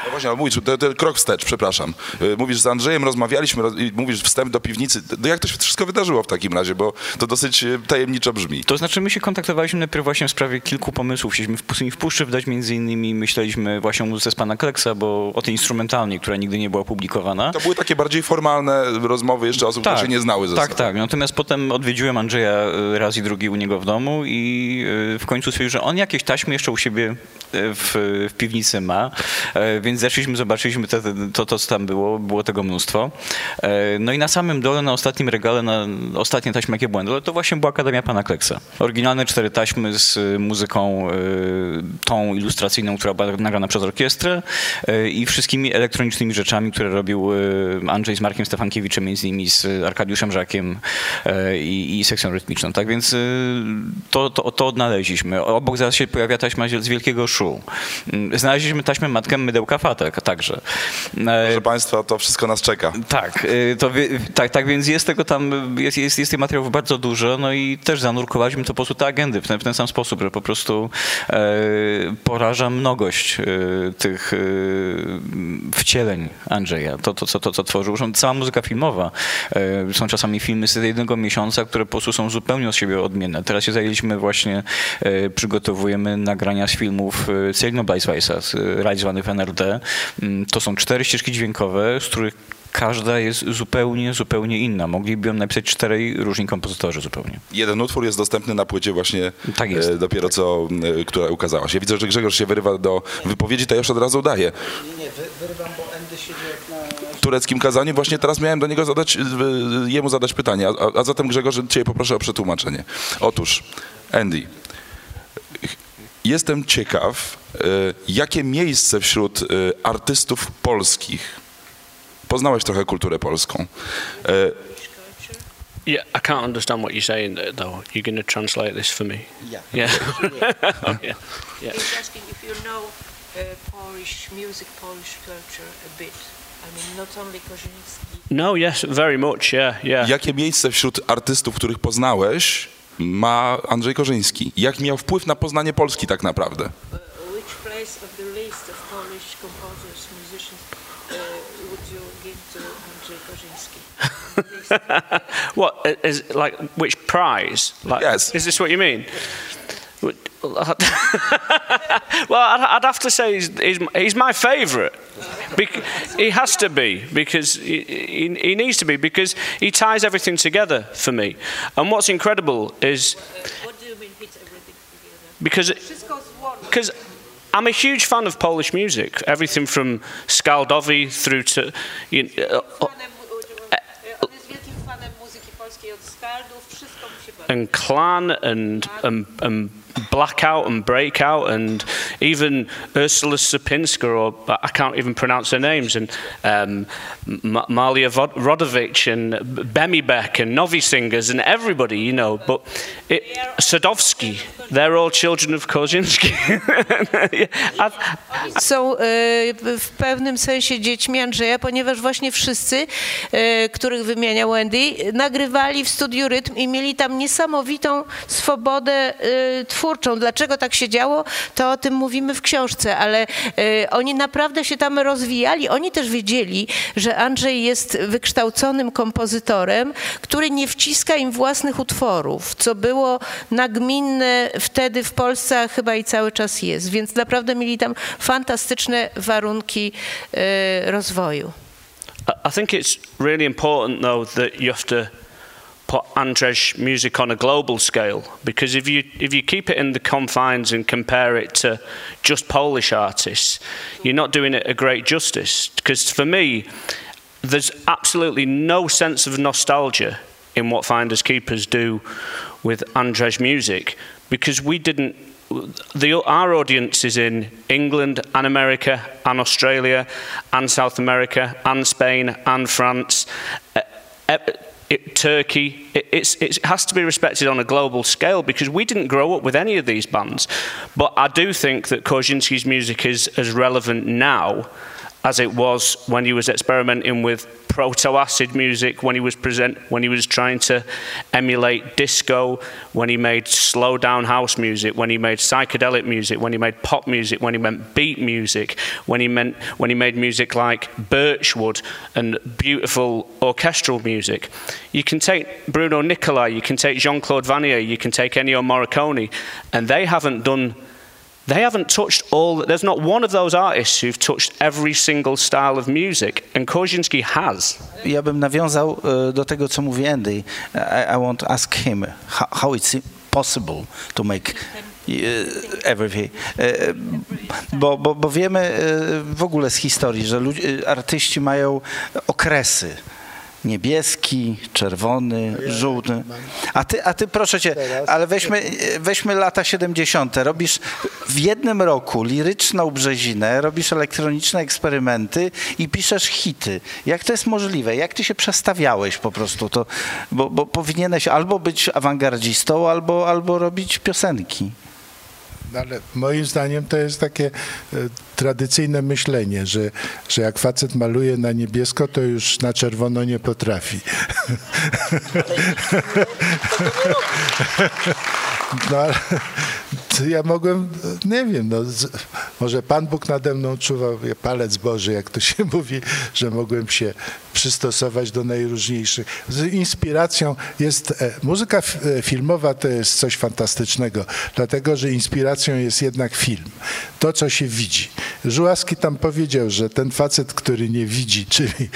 No właśnie, ale mówisz, to, to krok wstecz, przepraszam. Mówisz, z Andrzejem rozmawialiśmy roz, mówisz wstęp do piwnicy. No jak to się wszystko wydarzyło w takim razie, bo to dosyć e, tajemniczo brzmi. To znaczy my się kontaktowaliśmy najpierw właśnie w sprawie kilku pomysłów. Chcieliśmy w Pustyni w Puszczy wydać między innymi, myśleliśmy właśnie o muzyce z pana Kleksa, bo o tej instrumentalnej, która nigdy nie była opublikowana. To były takie bardziej formalne rozmowy jeszcze osób, które się nie znały ze Tak, sobą. tak. Natomiast potem odwiedziłem Andrzeja e, raz i drugi u niego w domu i e, w końcu stwierdził, że on jakieś taśmy jeszcze u siebie w, w piwnicy ma, więc zeszliśmy, zobaczyliśmy te, to, to, co tam było, było tego mnóstwo. No i na samym dole, na ostatnim regale, na ostatnie taśmy, jakie były, na dole, to właśnie była Akademia Pana Kleksa. Oryginalne cztery taśmy z e, muzyką e, tą ilustracyjną, która była nagrana przez orkiestrę e, i wszystkimi elektronicznymi rzeczami, które robił Andrzej z Markiem Stefankiewiczem, między innymi z Arkadiuszem Żakiem i, i sekcją rytmiczną. Tak więc to, to, to odnaleźliśmy. Obok zaraz się pojawia taśma z Wielkiego Szu. Znaleźliśmy taśmę Matkę Mydełka Fatek także. Proszę Państwa, to wszystko nas czeka. tak, y, to tak, tak więc jest tego tam, jest, jest, jest tych materiałów bardzo dużo, no i też zanurkowaliśmy to po prostu te agendy w ten, w ten sam sposób, że po prostu e, poraża mnogość e, tych e, wcieleń Andrzeja, to, to, co, to co tworzył. Cała muzyka filmowa, e, są czasami filmy z jednego miesiąca, które po prostu są zupełnie od siebie odmienne. Teraz się zajęliśmy właśnie, e, przygotowujemy nagrania z filmów Celino Bajsweisa, z, e, realizowanych w NRD. Mm, To są cztery ścieżki dźwiękowe, z których każda jest zupełnie, zupełnie inna. Mogliby ją napisać czterej różni kompozytorzy zupełnie. Jeden utwór jest dostępny na płycie właśnie Tak jest. e, dopiero co, e, która ukazała się. Widzę, że Grzegorz się wyrywa do wypowiedzi, to ja już od razu daję. Nie, nie, wyrywam, bo Endy siedzi jak na... tureckim kazaniu. Właśnie teraz miałem do niego zadać, y, jemu zadać pytanie, a, a zatem Grzegorz, Cię poproszę o przetłumaczenie. Otóż, Andy, jestem ciekaw, e, jakie miejsce wśród e, artystów polskich poznałeś trochę kulturę polską. E, Yeah, I can't understand what you're saying there, though. You're going to translate this for me. Yeah. Yeah. oh, *laughs* yeah. Yeah. He's asking if you know uh, Polish music, Polish culture a bit. I mean, not only Koziński. No, yes, very much. Yeah, yeah. Jakie miejsce wśród artystów, których poznałeś, ma Andrzej Korzyński? Jak miał wpływ na poznanie Polski tak naprawdę? Uh, which place of the list of Polish composers, What i- like which prize? Like, Yes. Is this what you mean? Well, I'd, I'd have to say he's, he's, he's my favourite. Bec- he has to be because he, he, he needs to be because he ties everything together for me. And what's incredible is what do you mean hits everything together? because Wszystko z one. because I'm a huge fan of Polish music. Everything from Skaldowi through to you uh, know, and Clan and, and and Blackout and Breakout and even Ursula Sapinska or I can't even pronounce her names and um, Malia Vod- Rodovich and Bemi Beck and Novi Singers and everybody you know but it, Sadowski they're all children of Kozinski. *laughs* Są w pewnym sensie dziećmi Andrzeja, ponieważ właśnie wszyscy, których wymieniał Wendy, nagrywali w studiu Rytm i mieli tam niesamowitą swobodę e, twórczą. Dlaczego tak się działo, to o tym mówimy w książce, ale e, oni naprawdę się tam rozwijali. Oni też wiedzieli, że Andrzej jest wykształconym kompozytorem, który nie wciska im własnych utworów, co było nagminne wtedy w Polsce, a chyba i cały czas jest. Więc naprawdę mieli tam fantastyczne warunki e, rozwoju. I think it's really important, though, that you have to put Andrzej's music on a global scale because if you if you keep it in the confines and compare it to just Polish artists, you're not doing it a great justice. Because for me, there's absolutely no sense of nostalgia in what Finders Keepers do with Andrzej's music because we didn't the, our audience is in England and America and Australia and South America and Spain and France, uh, uh, it, Turkey. It, it has to be respected on a global scale because we didn't grow up with any of these bands. But I do think that Korzynski's music is as relevant now as it was when he was experimenting with proto-acid music, when he was present, when he was trying to emulate disco, when he made slow down house music, when he made psychedelic music, when he made pop music, when he meant beat music, when he meant when he made music like Birchwood and beautiful orchestral music. You can take Bruno Nicolai, you can take Jean-Claude Vanier, you can take Ennio Morricone, and they haven't done they haven't touched all, there's not one of those artists who've touched every single style of music, and Korzynski has. Ja bym nawiązał e, do tego, co mówi Andy. I, I want to ask him how, how it's possible to make e, everything. E, Bo, bo, bo wiemy w ogóle z historii, że ludzi, e, artyści mają okresy. Niebieski, czerwony, żółty. A ty, a ty proszę cię, ale weźmy, weźmy lata 70. Robisz w jednym roku liryczną brzezinę, robisz elektroniczne eksperymenty i piszesz hity. Jak to jest możliwe? Jak ty się przestawiałeś po prostu? To, bo, bo powinieneś albo być awangardzistą, albo, albo robić piosenki. No Ale moim zdaniem to jest takie e, tradycyjne myślenie, że, że jak facet maluje na niebiesko, to już na czerwono nie potrafi. *laughs* No ale ja mogłem, nie wiem, no, z, może Pan Bóg nade mną czuwał, palec Boży, jak to się *laughs* mówi, że mogłem się przystosować do najróżniejszych. Z inspiracją jest, e, muzyka e, filmowa to jest coś fantastycznego, dlatego, że inspiracją jest jednak film. To, co się widzi. Żuławski tam powiedział, że ten facet, który nie widzi, *laughs* czyli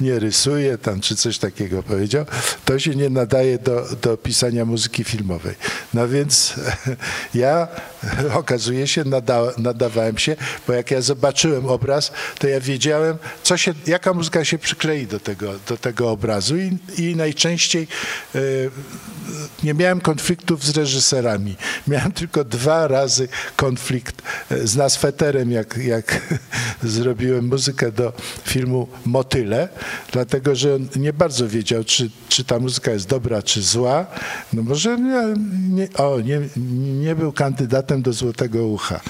nie rysuje tam, czy coś takiego powiedział, to się nie nadaje do, do pisania muzyki filmowej. No więc *laughs* ja *laughs* okazuje się, nada, nadawałem się, bo jak ja zobaczyłem obraz, to ja wiedziałem, co się, jaka muzyka się przyklei do tego, do tego obrazu i, i najczęściej y, nie miałem konfliktów z reżyserami. Miałem *laughs* tylko dwa razy konflikt e, z Nasfeterem, jak, jak *laughs* zrobiłem muzykę do filmu Motyle, dlatego że on nie bardzo wiedział, czy, czy ta muzyka jest dobra, czy zła. No może nie, nie, o, nie, nie był kandydatem do Złotego Ucha.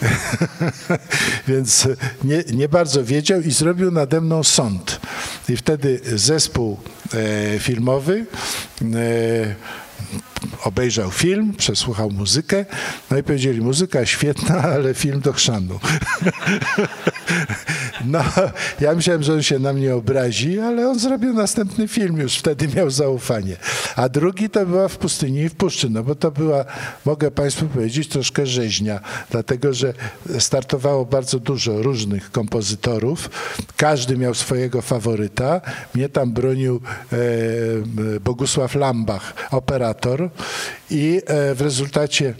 *laughs* Więc nie, nie bardzo wiedział i zrobił nade mną sąd. I wtedy zespół e, filmowy e, obejrzał film, przesłuchał muzykę, no i powiedzieli, muzyka świetna, *laughs* ale film do chrzanu. *laughs* no, *laughs* ja myślałem, że on się na mnie obrazi, ale on zrobił następny film, już wtedy miał zaufanie. A drugi to była w pustyni i w puszczy, no bo to była, mogę Państwu powiedzieć, troszkę rzeźnia, dlatego, że startowało bardzo dużo różnych kompozytorów, każdy miał swojego faworyta, mnie tam bronił e, Bogusław Lambach, operator. I e, w rezultacie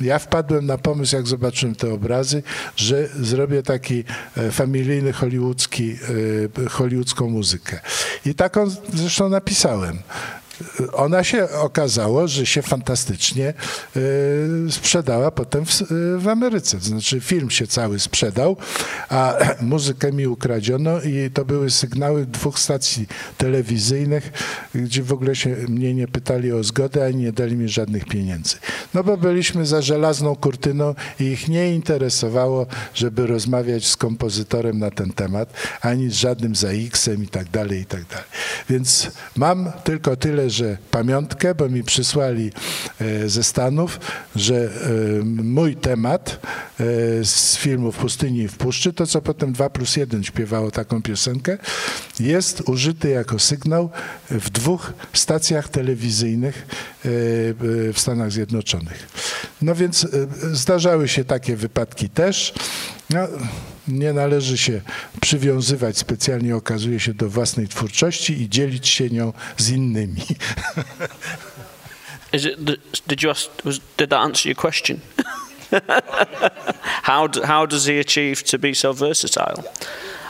ja wpadłem na pomysł, jak zobaczyłem te obrazy, że zrobię taki e, familijny hollywoodzki, e, hollywoodzką muzykę. I taką zresztą napisałem ona się okazało, że się fantastycznie y, sprzedała potem w, w, Ameryce. To znaczy film się cały sprzedał, a *clears throat* muzykę mi ukradziono i to były sygnały dwóch stacji telewizyjnych, gdzie w ogóle się mnie nie pytali o zgodę, ani nie dali mi żadnych pieniędzy. No bo byliśmy za żelazną kurtyną i ich nie interesowało, żeby rozmawiać z kompozytorem na ten temat, ani z żadnym ZX-em i tak dalej, i tak dalej. Więc mam tylko tyle, że pamiątkę, bo mi przysłali e, ze Stanów, że e, mój temat e, z filmu W pustyni i w puszczy, to co potem 2 plus 1 śpiewało taką piosenkę, jest użyty jako sygnał w dwóch stacjach telewizyjnych w Stanach Zjednoczonych. No więc zdarzały się takie wypadki też. No, nie należy się przywiązywać specjalnie, okazuje się, do własnej twórczości i dzielić się nią z innymi. Is it, did you ask, was, did that answer your question? *laughs* how, how does he achieve to be so versatile?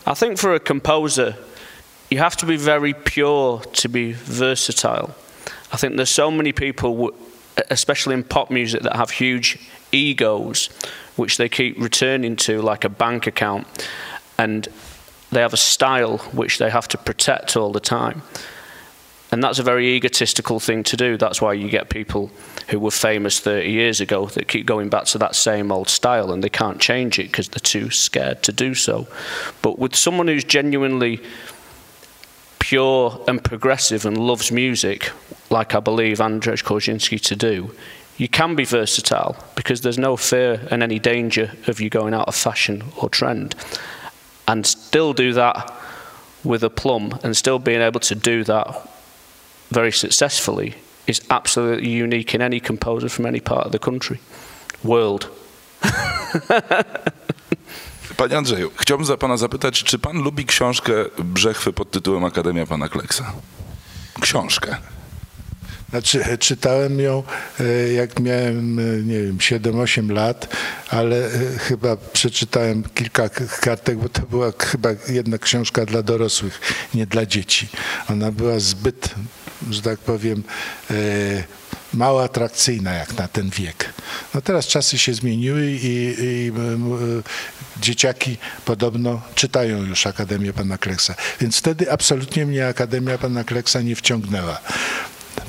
I think for a composer, you have to be very pure to be versatile. I think there's so many people, especially in pop music, that have huge egos which they keep returning to like a bank account, and they have a style which they have to protect all the time. And that's a very egotistical thing to do. That's why you get people who were famous 30 years ago that keep going back to that same old style and they can't change it because they're too scared to do so. But with someone who's genuinely pure and progressive and loves music, like I believe Andrzej Korzynski to do, you can be versatile because there's no fear and any danger of you going out of fashion or trend. And still do that with a plum and still being able to do that very successfully is absolutely unique in any composer from any part of the country, world. *laughs* Panie Andrzeju, chciałbym pana zapytać, czy pan lubi książkę Brzechwy pod tytułem Akademia Pana Kleksa? Książkę. Znaczy, czytałem ją e, jak miałem, e, nie wiem, 7-8 lat, ale e, chyba przeczytałem kilka kartek, bo to była chyba jedna książka dla dorosłych, nie dla dzieci. Ona była zbyt, że tak powiem, mało atrakcyjna jak na ten wiek. No teraz czasy się zmieniły i, i dzieciaki podobno czytają już Akademię Pana Kleksa. Więc wtedy absolutnie mnie Akademia Pana Kleksa nie wciągnęła.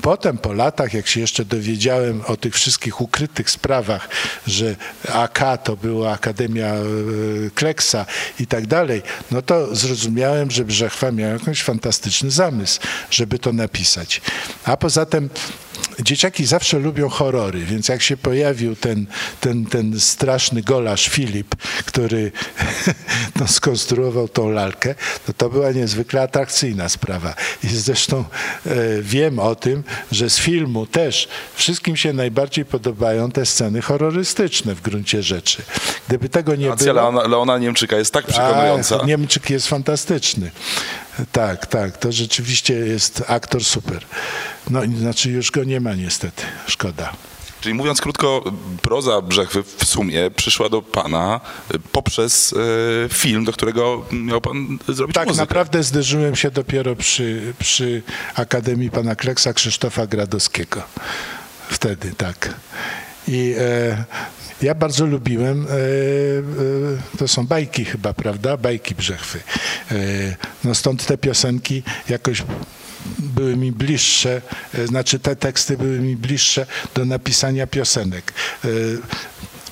Potem po latach, jak się jeszcze dowiedziałem o tych wszystkich ukrytych sprawach, że AK to była Akademia e, Kleksa i tak dalej, no to zrozumiałem, że Brzechwa miał jakiś fantastyczny zamysł, żeby to napisać. A poza tym dzieciaki zawsze lubią horrory, więc jak się pojawił ten, ten, ten straszny golarz Filip, który *laughs* no, skonstruował tą lalkę, to to była niezwykle atrakcyjna sprawa. I zresztą e, wiem o tym, że z filmu też wszystkim się najbardziej podobają te sceny horrorystyczne w gruncie rzeczy. Gdyby tego nie Akcja było... Leona, Leona Niemczyka jest tak przekonująca. A, Niemczyk jest fantastyczny. Tak, tak, to rzeczywiście jest aktor super. No, znaczy już go nie ma niestety, szkoda. Czyli mówiąc krótko, proza Brzechwy w sumie przyszła do pana y, poprzez e, film, do którego miał pan zrobić Tak, muzykę. naprawdę zderzyłem się dopiero przy, przy Akademii pana Kleksa Krzysztofa Gradowskiego. Wtedy, tak. I e, ja bardzo lubiłem, e, e, to są bajki chyba, prawda? Bajki Brzechwy. E, no stąd te piosenki jakoś były mi bliższe, e, znaczy te teksty były mi bliższe do napisania piosenek.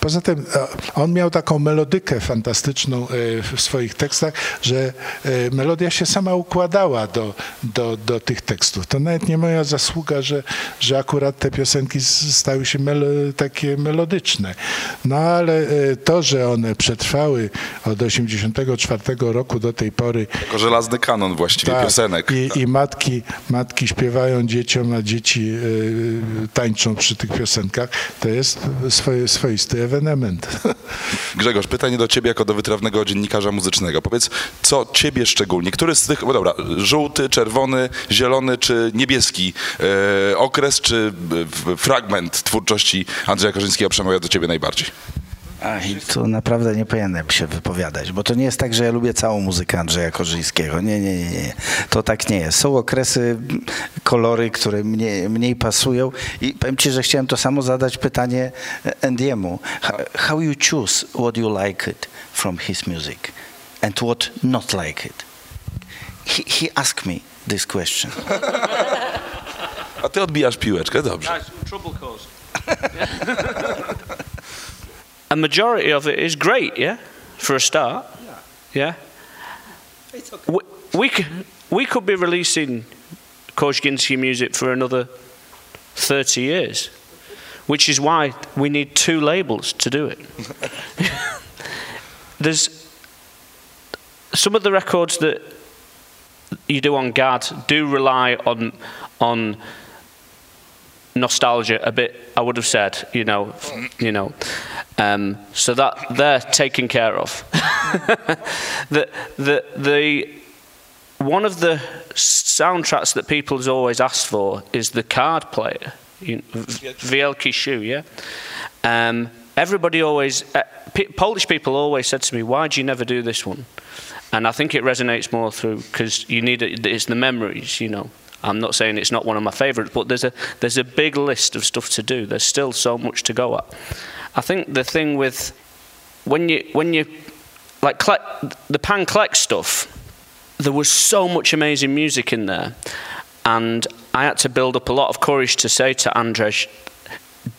Poza tym e, on miał taką melodykę fantastyczną e, w swoich tekstach, że e, melodia się sama układała do, do, do tych tekstów. To nawet nie moja zasługa, że, że akurat te piosenki stały się melo, takie melodyczne. No ale to, że one przetrwały od 84 roku do tej pory Jako żelazny kanon właściwie tak, piosenek. I, Tak. I matki, matki śpiewają dzieciom, a dzieci y, tańczą przy tych piosenkach. To jest swoje, swoisty ewenement. Grzegorz, pytanie do ciebie jako do wytrawnego dziennikarza muzycznego. Powiedz, co ciebie szczególnie, który z tych, bo dobra, żółty, czerwony, zielony czy niebieski e, okres czy e, fragment twórczości Andrzeja Korzyńskiego przemawia do ciebie najbardziej? Aj, tu naprawdę nie powinienem się wypowiadać, bo to nie jest tak, że ja lubię całą muzykę Andrzeja Korzyńskiego. Nie, nie, nie, nie. To tak nie jest. Są okresy, kolory, które mnie, mniej pasują i powiem ci, że chciałem to samo zadać pytanie Andiemu. How, how you choose what you like it from his music and what not like it? He, he asked me this question. A ty odbijasz piłeczkę, dobrze. trouble caused. A majority of it is great, yeah, for a start. Yeah. We, we, c- we could be releasing Korzginski music for another 30 years, which is why we need two labels to do it. *laughs* There's some of the records that you do on GAD do rely on on nostalgia a bit. I would have said, you know, you know, um, so that they're taken care of. *laughs* the the the one of the soundtracks that people has always asked for is the card player, you, v- Wielki Shoe, yeah. Um, everybody always, uh, Polish people always said to me, "Why do you never do this one?" And I think it resonates more through because you need it. It's the memories, you know. I'm not saying it's not one of my favourites, but there's a there's a big list of stuff to do. There's still so much to go at. I think the thing with when you when you like the pan collect stuff, there was so much amazing music in there, and I had to build up a lot of courage to say to Andrzej,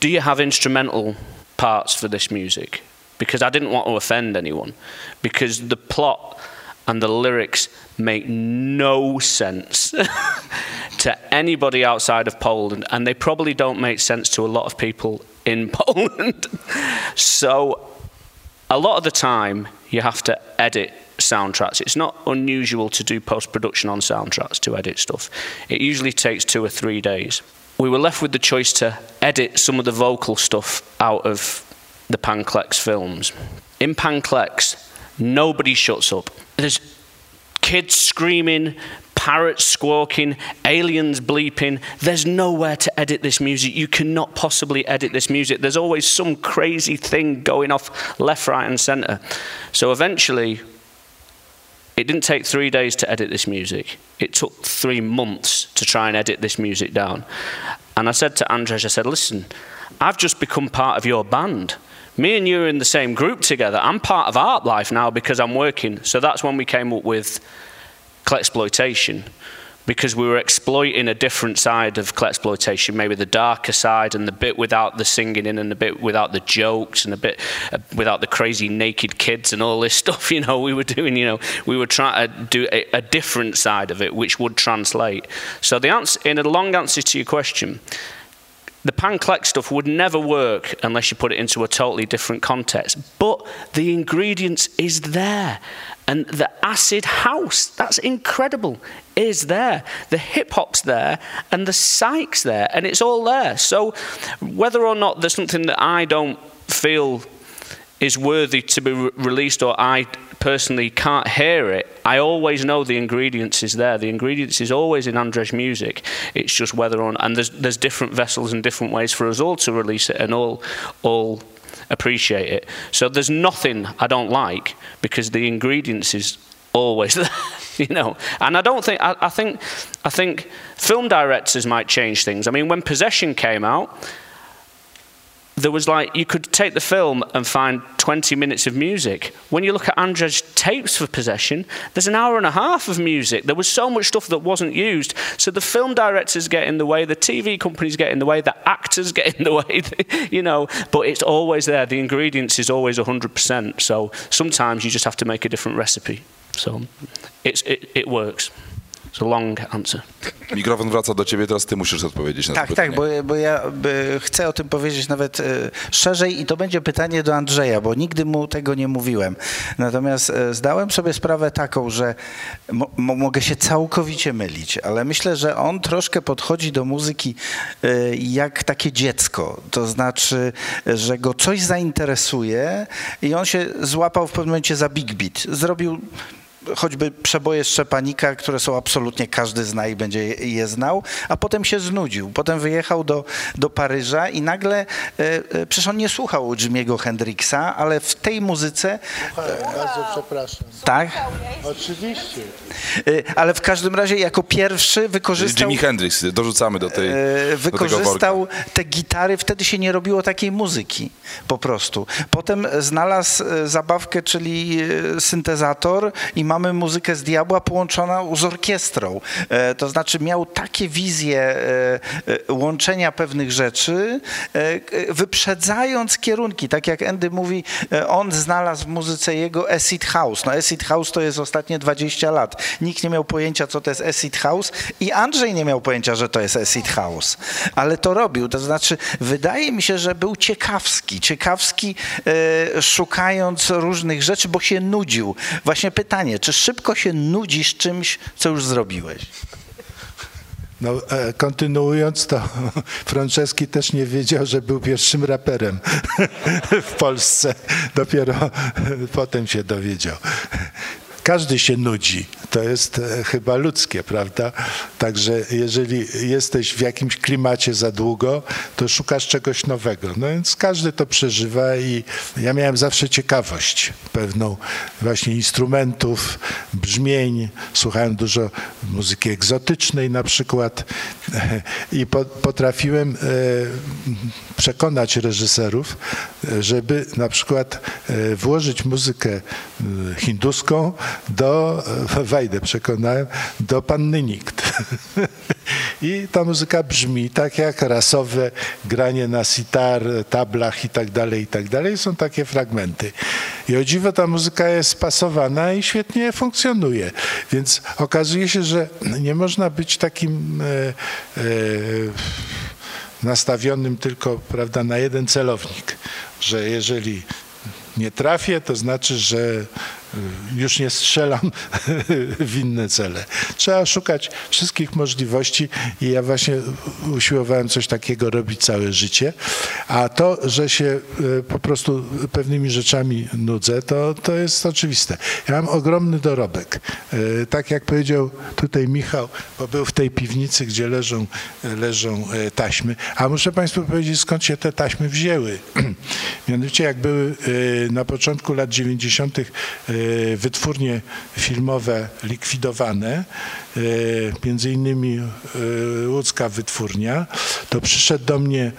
"Do you have instrumental parts for this music?" Because I didn't want to offend anyone, because the plot and the lyrics make no sense *laughs* to anybody outside of Poland, and they probably don't make sense to a lot of people in *laughs* Poland. so, a lot of the time, you have to edit soundtracks. It's not unusual to do post production on soundtracks to edit stuff, it usually takes two or three days. We were left with the choice to edit some of the vocal stuff out of the Panclex films. In Panclex, nobody shuts up. There's kids screaming, parrots squawking, aliens bleeping. There's nowhere to edit this music. You cannot possibly edit this music. There's always some crazy thing going off left, right, and centre. So eventually, it didn't take three days to edit this music. It took three months to try and edit this music down. And I said to Andres, I said, listen, I've just become part of your band. Me and you are in the same group together. I'm part of Art Life now because I'm working. So that's when we came up with exploitation because we were exploiting a different side of exploitation, maybe the darker side and the bit without the singing in and the bit without the jokes and a bit uh, without the crazy naked kids and all this *laughs* stuff. You know, we were doing. You know, we were trying to do a, a different side of it, which would translate. So the answer, in a long answer to your question, the pan collect stuff would never work unless you put it into a totally different context. But the ingredients is there. And the acid house, that's incredible, is there. The hip hop's there and the psych's there, and it's all there. So whether or not there's something that I don't feel is worthy to be re- released or I personally can't hear it, I always know the ingredients is there. The ingredients is always in Andres music. It's just whether or not, and there's, there's different vessels and different ways for us all to release it and all, all appreciate it. So there's nothing I don't like because the ingredients is always *laughs* there, you know. And I don't think I, I think I think film directors might change things. I mean, when Possession came out, there was like you could take the film and find 20 minutes of music. When you look at Andres' tapes for Possession, there's an hour and a half of music. There was so much stuff that wasn't used. So the film directors get in the way, the TV companies get in the way, the actors *laughs* get in the way, *laughs* you know, but it's always there. The ingredients is always 100%. So sometimes you just have to make a different recipe. So it's, it, it works. It's a long answer. Mikrofon wraca do ciebie, teraz ty musisz odpowiedzieć na to Tak, pytanie. tak, bo, bo ja by, chcę o tym powiedzieć nawet e, szerzej i to będzie pytanie do Andrzeja, bo nigdy mu tego nie mówiłem. Natomiast e, zdałem sobie sprawę taką, że mo, mo, mogę się całkowicie mylić, ale myślę, że on troszkę podchodzi do muzyki e, jak takie dziecko. To znaczy, że go coś zainteresuje i on się złapał w pewnym momencie za big beat. Zrobił choćby przeboje Szczepanika, które są absolutnie, każdy zna i będzie je, znał, a potem się znudził. Potem wyjechał do, do Paryża i nagle, e, e, przecież on nie słuchał Jimmy'ego Hendrixa, ale w tej muzyce, Bardzo przepraszam. tak, Oczywiście. e, ale w każdym razie jako pierwszy wykorzystał... Jimi Hendrix, dorzucamy do, tej, E, do tego wykorzystał worka. te gitary, wtedy się nie robiło takiej muzyki po prostu. Potem znalazł e, zabawkę, czyli e, syntezator i mamy muzykę z diabła połączoną z orkiestrą. E, To znaczy miał takie wizje e, e, łączenia pewnych rzeczy, wyprzedzając kierunki. Tak jak Andy mówi, on znalazł w muzyce jego acid house. No acid house to jest ostatnie 20 lat. Nikt nie miał pojęcia, co to jest acid house i Andrzej nie miał pojęcia, że to jest acid house. Ale to robił. To znaczy, wydaje mi się, że był ciekawski. Ciekawski szukając różnych rzeczy, bo się nudził. Właśnie pytanie, czy szybko się nudzisz czymś, co już zrobiłeś? No, e, kontynuując to, *laughs* Franceski też nie wiedział, że był pierwszym raperem *laughs* w Polsce. Dopiero *laughs* potem się dowiedział. Każdy się nudzi. To jest e, chyba ludzkie, prawda? Także jeżeli jesteś w jakimś klimacie za długo, to szukasz czegoś nowego. No więc każdy to przeżywa i ja miałem zawsze ciekawość pewną właśnie instrumentów, brzmień. Słuchałem dużo muzyki egzotycznej na przykład *laughs* i po, potrafiłem e, przekonać reżyserów, e, żeby na przykład włożyć muzykę hinduską do, e, wejdę przekonałem, do Panny Nikt. *laughs* I ta muzyka brzmi tak jak rasowe granie na sitar, tablach i tak dalej, i tak dalej. Są takie fragmenty. I o dziwo ta muzyka jest spasowana i świetnie funkcjonuje. Więc okazuje się, że nie można być takim e, e, nastawionym tylko prawda, na jeden celownik, że jeżeli nie trafię, to znaczy, że już nie strzelam *laughs* w inne cele. Trzeba szukać wszystkich możliwości i ja właśnie usiłowałem coś takiego robić całe życie. A to, że się y, po prostu pewnymi rzeczami nudzę, to, to jest oczywiste. Ja mam ogromny dorobek. Y, Tak jak powiedział tutaj Michał, bo był w tej piwnicy, gdzie leżą, leżą e, taśmy. A muszę Państwu powiedzieć, skąd się te taśmy wzięły. *clears throat* Mianowicie, jak były e, na początku lat 90. e, wytwórnie filmowe likwidowane, e, między innymi e, łódzka wytwórnia, to przyszedł do mnie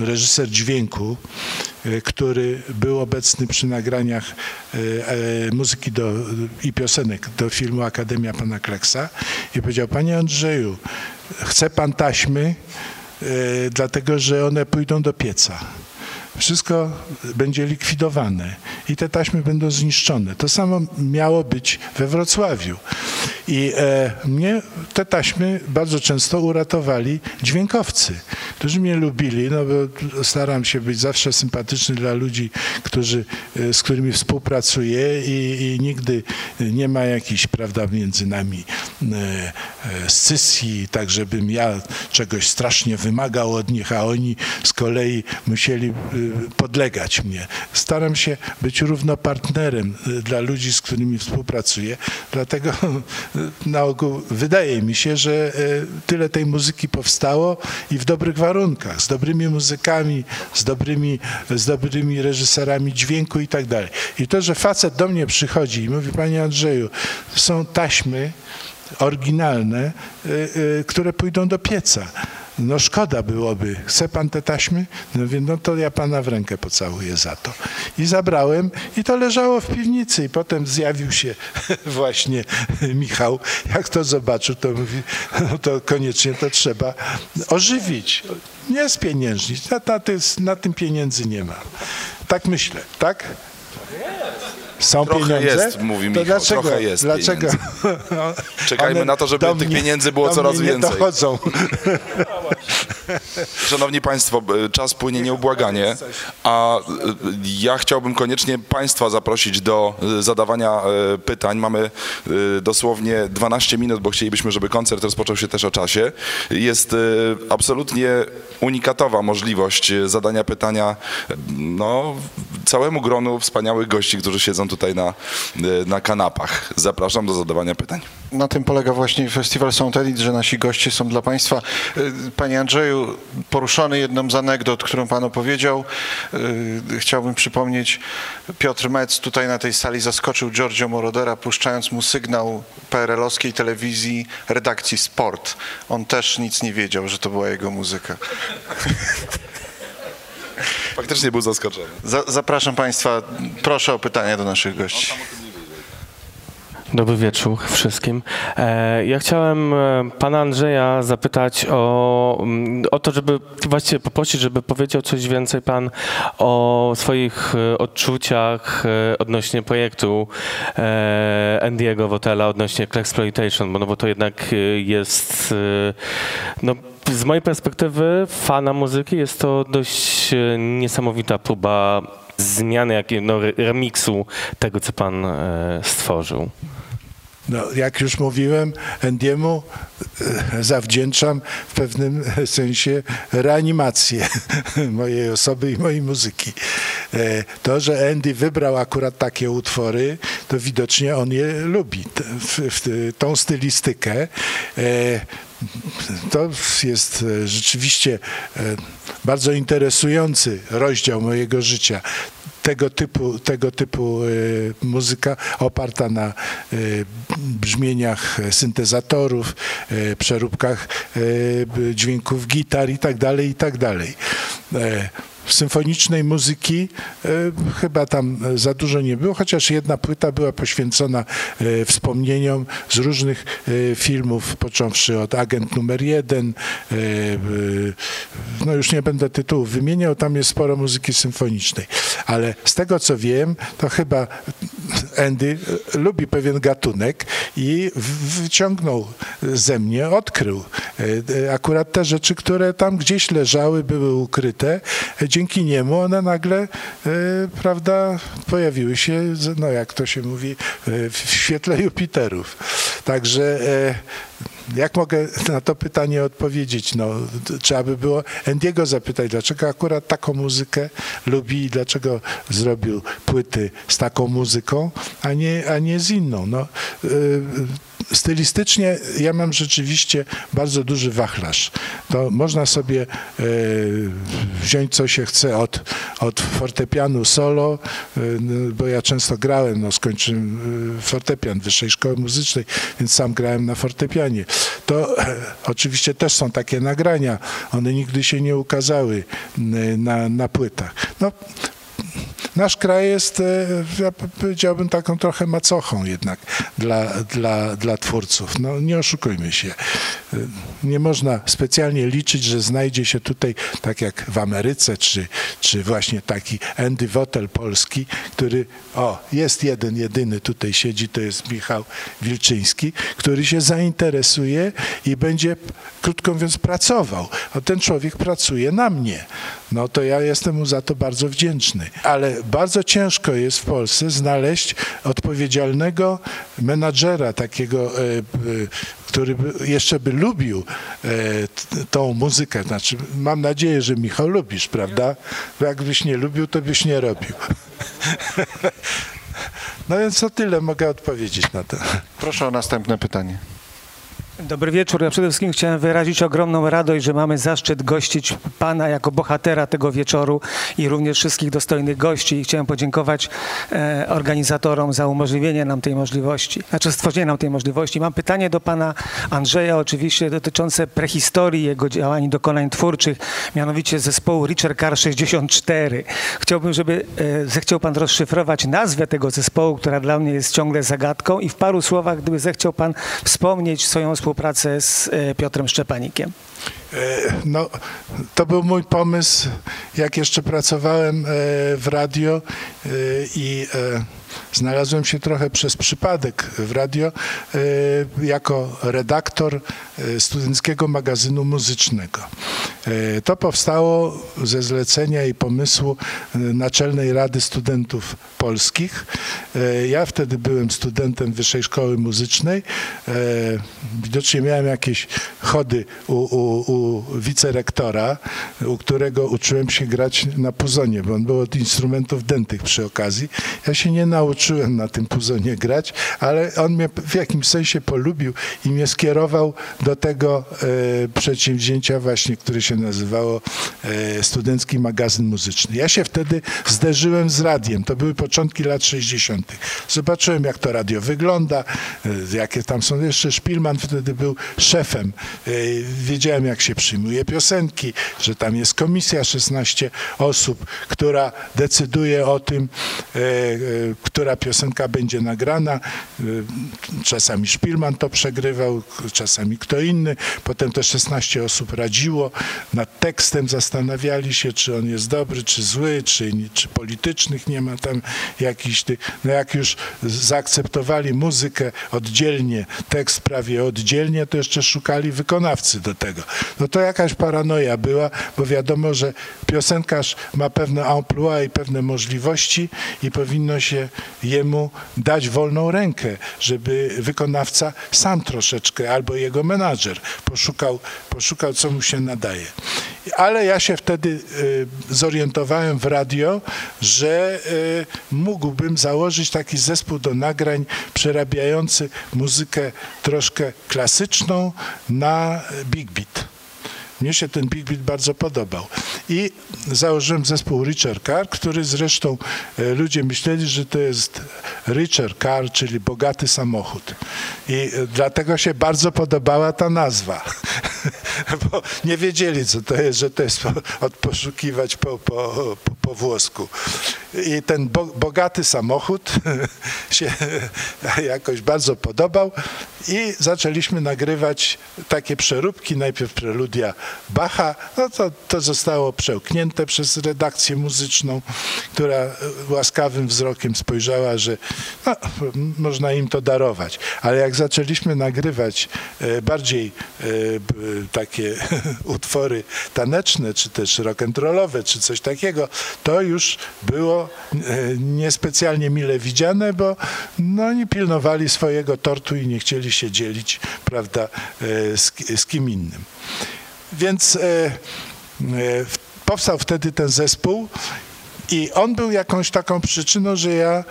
reżyser dźwięku, który był obecny przy nagraniach e, muzyki do, i piosenek do filmu Akademia Pana Kleksa i powiedział, panie Andrzeju, chce pan taśmy, dlatego że one pójdą do pieca. Wszystko będzie likwidowane i te taśmy będą zniszczone. To samo miało być we Wrocławiu. I e, mnie te taśmy bardzo często uratowali dźwiękowcy, którzy mnie lubili, no bo staram się być zawsze sympatyczny dla ludzi, którzy, e, z którymi współpracuję i, i nigdy nie ma jakiejś, prawda, między nami e, e, scysji, tak żebym ja czegoś strasznie wymagał od nich, a oni z kolei musieli e, podlegać mnie. Staram się być równopartnerem e, dla ludzi, z którymi współpracuję, dlatego na ogół wydaje mi się, że tyle tej muzyki powstało i w dobrych warunkach, z dobrymi muzykami, z dobrymi, z dobrymi reżyserami dźwięku i tak dalej. I to, że facet do mnie przychodzi i mówi, panie Andrzeju, są taśmy oryginalne, y, y, które pójdą do pieca. No szkoda byłoby. Chce pan te taśmy? No mówię, no to ja pana w rękę pocałuję za to. I zabrałem i to leżało w piwnicy i potem zjawił się *laughs* właśnie Michał. Jak to zobaczył, to mówi, no to koniecznie to trzeba ożywić. Nie spieniężnić. Na, na, na tym pieniędzy nie ma. Tak myślę, tak? Są Trochę pieniądze? jest, mówi to Michał, dlaczego, trochę jest dlaczego? *laughs* Czekajmy na to, żeby tych mnie- pieniędzy było coraz mnie nie więcej. dochodzą. *laughs* Szanowni Państwo, czas płynie nieubłaganie, a y, ja chciałbym koniecznie Państwa zaprosić do y, zadawania y, pytań. Mamy dosłownie 12 minut, bo chcielibyśmy, żeby koncert rozpoczął się też o czasie. Jest absolutnie unikatowa możliwość zadania pytania no, całemu gronu wspaniałych gości, którzy siedzą tutaj na, y, na kanapach. Zapraszam do zadawania pytań. Na tym polega właśnie festiwal Sound Edit, że nasi goście są dla Państwa. Y, Panie Andrzeju, poruszony jedną z anegdot, którą Pan opowiedział, y, chciałbym przypomnieć, Piotr Metz tutaj na tej sali zaskoczył Giorgio Morodera, puszczając mu sygnał PRL-owskiej telewizji redakcji Sport. On też nic nie wiedział, że to była jego muzyka. *laughs* Faktycznie był zaskoczony. Za, zapraszam Państwa, proszę o pytania do naszych gości. Dobry wieczór wszystkim. E, Ja chciałem e, pana Andrzeja zapytać o, mm, o to, żeby właściwie poprosić, żeby powiedział coś więcej pan o swoich e, odczuciach odnośnie projektu Andiego Wotela, odnośnie Exploitation, bo, no bo to jednak jest no, z mojej perspektywy fana muzyki jest to dość e, niesamowita próba zmiany, jakiej, no, re- remiksu tego, co pan e, stworzył. No, jak już mówiłem, Endiemu e, zawdzięczam w pewnym sensie reanimację *laughs* mojej osoby i mojej muzyki. E, To, że Andy wybrał akurat takie utwory, to widocznie on je lubi, tą stylistykę. E, To jest rzeczywiście bardzo interesujący rozdział mojego życia tego typu, tego typu e, muzyka oparta na e, brzmieniach syntezatorów, e, przeróbkach dźwięków gitar i tak dalej, i tak dalej. E, Symfonicznej muzyki e, chyba tam za dużo nie było, chociaż jedna płyta była poświęcona e, wspomnieniom z różnych e, filmów, począwszy od Agent numer jeden, e, e, no już nie będę tytułów wymieniał, tam jest sporo muzyki symfonicznej, ale z tego co wiem, to chyba Andy e, lubi pewien gatunek i wyciągnął ze mnie, odkrył e, e, akurat te rzeczy, które tam gdzieś leżały, były ukryte. Dzięki niemu one nagle, e, prawda, pojawiły się, no jak to się mówi, e, w świetle Jupiterów. Także e, jak mogę na to pytanie odpowiedzieć? No, trzeba by było Endiego zapytać, dlaczego akurat taką muzykę lubi i dlaczego zrobił płyty z taką muzyką, a nie, a nie z inną. No, y, stylistycznie ja mam rzeczywiście bardzo duży wachlarz. To można sobie y, wziąć co się chce od, od fortepianu solo, y, bo ja często grałem, no, skończyłem fortepian Wyższej Szkoły Muzycznej, więc sam grałem na fortepianie. To e, oczywiście też są takie nagrania, one nigdy się nie ukazały na, na płytach. No, nasz kraj jest, e, ja powiedziałbym, taką trochę macochą jednak dla, dla, dla twórców. No nie oszukujmy się. Nie można specjalnie liczyć, że znajdzie się tutaj, tak jak w Ameryce, czy, czy właśnie taki Andy Wotel polski, który, o, jest jeden, jedyny tutaj siedzi, to jest Michał Wilczyński, który się zainteresuje i będzie, krótko mówiąc, pracował. A ten człowiek pracuje na mnie. No to ja jestem mu za to bardzo wdzięczny. Ale bardzo ciężko jest w Polsce znaleźć odpowiedzialnego menadżera, takiego, e, e, który by, jeszcze by lubił e, tą muzykę. Znaczy, mam nadzieję, że Michał lubisz, prawda? Bo jakbyś nie lubił, to byś nie robił. *laughs* No więc to tyle mogę odpowiedzieć na to. Proszę o następne pytanie. Dobry wieczór. Ja przede wszystkim chciałem wyrazić ogromną radość, że mamy zaszczyt gościć Pana jako bohatera tego wieczoru i również wszystkich dostojnych gości. I chciałem podziękować e, organizatorom za umożliwienie nam tej możliwości, znaczy stworzenie nam tej możliwości. Mam pytanie do Pana Andrzeja oczywiście dotyczące prehistorii jego działań i dokonań twórczych, mianowicie zespołu Richard Car 64. Chciałbym, żeby e, zechciał Pan rozszyfrować nazwę tego zespołu, która dla mnie jest ciągle zagadką i w paru słowach, gdyby zechciał Pan wspomnieć swoją współpracę z e, Piotrem Szczepanikiem. E, No, to był mój pomysł, jak jeszcze pracowałem e, w radio e, i znalazłem się trochę przez przypadek w radio jako redaktor studenckiego magazynu muzycznego. To powstało ze zlecenia i pomysłu Naczelnej Rady Studentów Polskich. Ja wtedy byłem studentem Wyższej Szkoły Muzycznej. Widocznie miałem jakieś chody u, u, u wicerektora, u którego uczyłem się grać na puzonie, bo on był od instrumentów dętych przy okazji. Ja się nie nauczyłem na tym puzonie grać, ale on mnie w jakimś sensie polubił i mnie skierował do tego e, przedsięwzięcia właśnie, które się nazywało e, Studencki Magazyn Muzyczny. Ja się wtedy zderzyłem z radiem. To były początki lat 60. Zobaczyłem, jak to radio wygląda, e, jakie tam są. Jeszcze Szpilman wtedy był szefem. E, Jak się przyjmuje piosenki, że tam jest komisja 16 osób, która decyduje o tym, e, e, która piosenka będzie nagrana. E, Czasami Szpilman to przegrywał, czasami kto inny. Potem te 16 osób radziło. Nad tekstem zastanawiali się, czy on jest dobry, czy zły, czy, czy politycznych nie ma tam jakichś tych. No jak już zaakceptowali muzykę oddzielnie, tekst prawie oddzielnie, to jeszcze szukali wykonawcy do tego. No to jakaś paranoja była, bo wiadomo, że piosenkarz ma pewne amplua i pewne możliwości i powinno się jemu dać wolną rękę, żeby wykonawca sam troszeczkę albo jego menadżer poszukał, poszukał co mu się nadaje. Ale ja się wtedy y, zorientowałem w radio, że y, mógłbym założyć taki zespół do nagrań przerabiający muzykę troszkę klasyczną na big beat. Mnie się ten Big Beat bardzo podobał. I założyłem zespół Richard Car, który zresztą e, ludzie myśleli, że to jest Richard Car, czyli bogaty samochód. I e, dlatego się bardzo podobała ta nazwa. *laughs* Bo nie wiedzieli, co to jest, że to jest po, od poszukiwać po, po, po, po włosku. I ten bo, bogaty samochód *laughs* się *laughs* jakoś bardzo podobał i zaczęliśmy nagrywać takie przeróbki, najpierw preludia Bacha, no to, to zostało przełknięte przez redakcję muzyczną, która łaskawym wzrokiem spojrzała, że no, można im to darować. Ale jak zaczęliśmy nagrywać e, bardziej e, takie *laughs* utwory taneczne, czy też rock'n'rollowe, czy coś takiego, to już było e, niespecjalnie mile widziane, bo no, oni pilnowali swojego tortu i nie chcieli się dzielić, prawda, e, z, z kim innym. Więc e, e, powstał wtedy ten zespół i on był jakąś taką przyczyną, że ja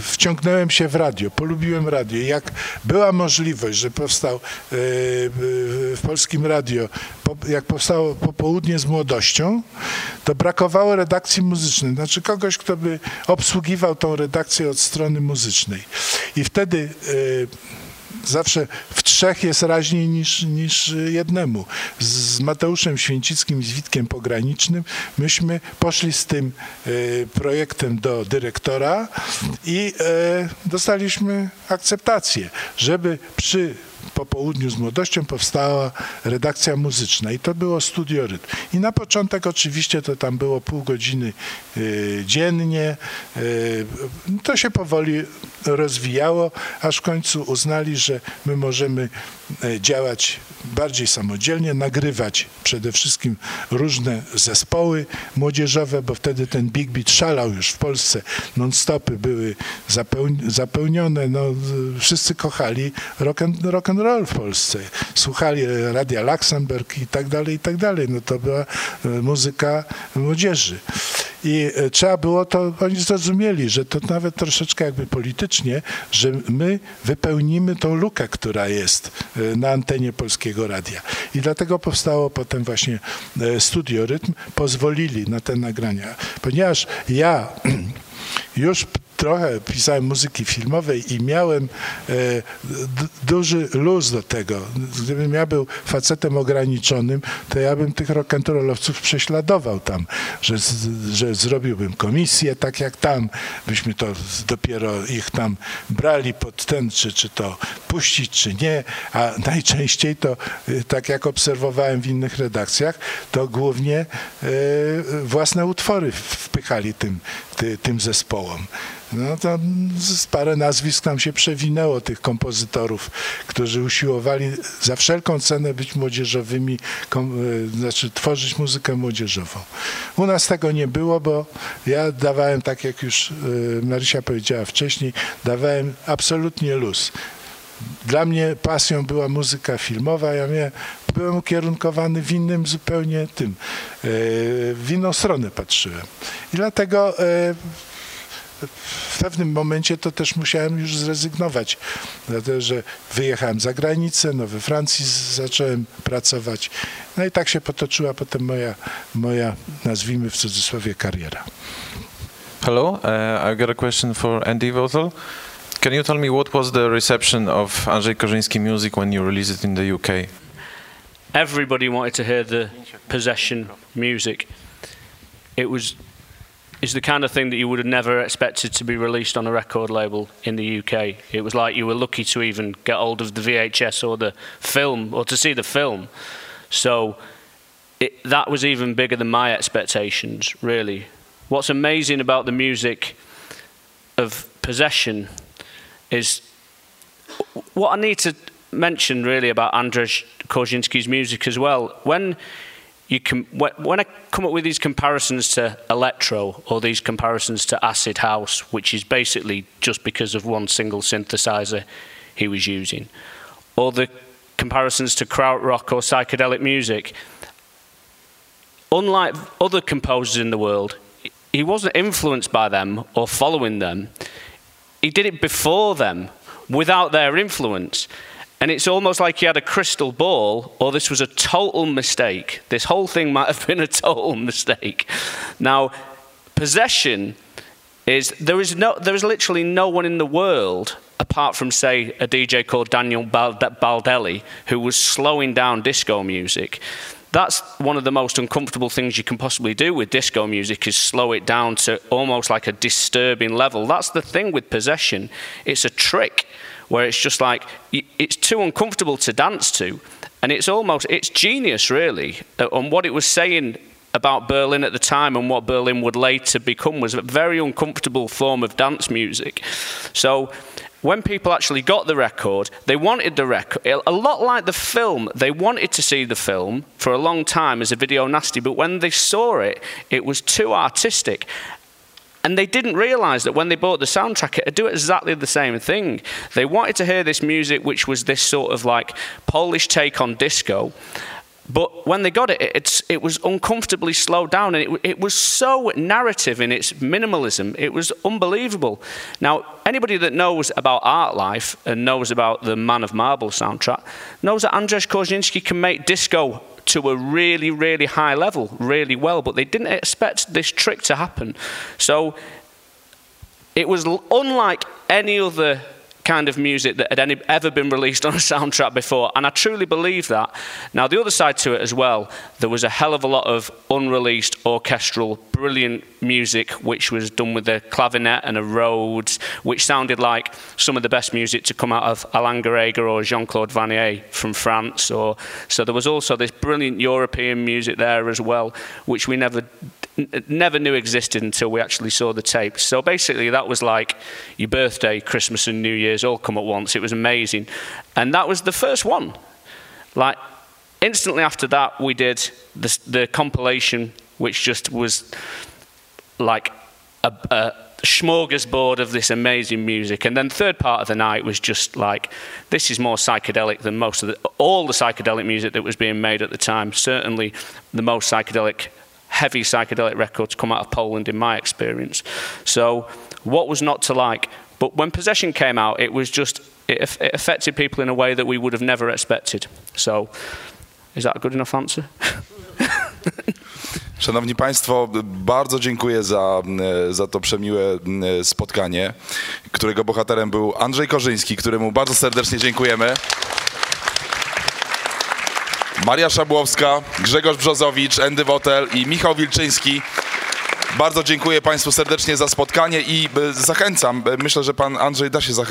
wciągnąłem się w radio, polubiłem radio. Jak była możliwość, że powstał e, w Polskim Radio, jak powstało popołudnie z młodością, to brakowało redakcji muzycznej, znaczy kogoś, kto by obsługiwał tą redakcję od strony muzycznej. I wtedy zawsze w trzech jest raźniej niż, niż jednemu. Z, Mateuszem Święcickim, z Witkiem Pogranicznym, myśmy poszli z tym e, projektem do dyrektora i e, dostaliśmy akceptację, żeby przy po południu z młodością powstała redakcja muzyczna i to było studio rytm. I na początek oczywiście to tam było pół godziny y, dziennie. To się powoli rozwijało, aż w końcu uznali, że my możemy y, działać bardziej samodzielnie, nagrywać przede wszystkim różne zespoły młodzieżowe, bo wtedy ten Big Beat szalał już w Polsce. Non-stopy były zapełnione, no, wszyscy kochali rock and, rock and roll w Polsce. Słuchali Radia Luxemburg i tak dalej, i tak dalej. No to była e, muzyka młodzieży. I e, trzeba było to, oni zrozumieli, że to nawet troszeczkę jakby politycznie, że my wypełnimy tą lukę, która jest e, na antenie Polskiego Radia. I dlatego powstało potem właśnie Studio Rytm, pozwolili na te nagrania. Ponieważ ja *clears throat* już trochę pisałem muzyki filmowej i miałem e, duży luz do tego. Gdybym ja był facetem ograniczonym, to ja bym tych rock'n'rollowców prześladował tam, że, że zrobiłbym komisję tak jak tam, byśmy to dopiero ich tam brali pod ten, czy, czy to puścić, czy nie, a najczęściej to, e, tak jak obserwowałem w innych redakcjach, to głównie e, własne utwory wpychali tym, ty, tym zespołom. No to parę nazwisk nam się przewinęło, tych kompozytorów, którzy usiłowali za wszelką cenę być młodzieżowymi, e, znaczy tworzyć muzykę młodzieżową. U nas tego nie było, bo ja dawałem, tak jak już e, Marysia powiedziała wcześniej, dawałem absolutnie luz. Dla mnie pasją była muzyka filmowa, ja miałem, byłem ukierunkowany w innym zupełnie tym, e, w inną stronę patrzyłem. I dlatego w pewnym momencie to też musiałem już zrezygnować, dlatego że wyjechałem za granicę, no we Francji zacząłem pracować. No i tak się potoczyła potem moja, moja nazwijmy w cudzysłowie, kariera. Hello, uh, I've got a question for Andy Votel. Can you tell me what was the reception of Andrzej Korzyński music when you released it in the UK? Everybody wanted to hear the Possession music. It was is the kind of thing that you would have never expected to be released on a record label in the UK. It was like you were lucky to even get hold of the VHS or the film or to see the film. So it, that was even bigger than my expectations, really. What's amazing about the music of Possession is what I need to mention really about Andrzej Korzynski's music as well. When you can when I come up with these comparisons to electro or these comparisons to acid house, which is basically just because of one single synthesizer he was using, or the comparisons to krautrock or psychedelic music, unlike other composers in the world, he wasn't influenced by them or following them. He did it before them, without their influence. And it's almost like he had a crystal ball, or this was a total mistake. This whole thing might have been a total *laughs* mistake. Now, possession is there is no there is literally no one in the world apart from say a DJ called Daniel Baldelli who was slowing down disco music. That's one of the most uncomfortable things you can possibly do with disco music is slow it down to almost like a disturbing level. That's the thing with possession. It's a trick where it's just like it's too uncomfortable to dance to, and it's almost it's genius really uh, on what it was saying about Berlin at the time and what Berlin would later become was a very uncomfortable form of dance music. So when people actually got the record, they wanted the record. A lot like the film, they wanted to see the film for a long time as a video nasty, but when they saw it, it was too artistic. And they didn't realize that when they bought the soundtrack, it'd do exactly the same thing. They wanted to hear this music, which was this sort of like Polish take on disco. But when they got it, it, it was uncomfortably slowed down, and it, it, was so narrative in its minimalism. It was unbelievable. Now, anybody that knows about art life and knows about the Man of Marble soundtrack knows that Andrzej Korzynski can make disco to a really, really high level really well, but they didn't expect this trick to happen. So it was unlike any other kind of music that had any, ever been released on a soundtrack before. And I truly believe that. Now, the other side to it as well, there was a hell of a lot of unreleased orchestral, brilliant music, which was done with a clavinet and a Rhodes, which sounded like some of the best music to come out of Alain Garega or Jean Claude Vanier from France. Or, so there was also this brilliant European music there as well, which we never never knew existed until we actually saw the tapes. So basically, that was like your birthday, Christmas, and New Year's all come at once. It was amazing. And that was the first one. Like, instantly after that, we did the, the compilation, which just was like a, a smorgasbord of this amazing music. And then third part of the night was just like, this is more psychedelic than most of the, all the psychedelic music that was being made at the time. Certainly the most psychedelic heavy psychedelic records come out of Poland in my experience. So, what was not to like? But when Possession came out, it was just, it, it affected people in a way that we would have never expected. So, is that a good enough answer? *laughs* Szanowni Państwo, bardzo dziękuję za, za to przemiłe spotkanie, którego bohaterem był Andrzej Korzyński, któremu bardzo serdecznie dziękujemy. Maria Szabłowska, Grzegorz Brzozowicz, Andy Wotel i Michał Wilczyński. Bardzo dziękuję Państwu serdecznie za spotkanie i e, zachęcam. E, myślę, że Pan Andrzej da się za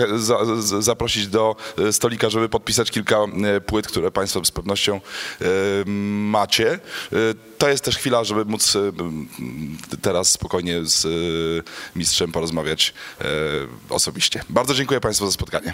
zaprosić do e, stolika, żeby podpisać kilka płyt, które Państwo z pewnością macie. To jest też chwila, żeby móc teraz spokojnie z mistrzem porozmawiać osobiście. Bardzo dziękuję Państwu za spotkanie.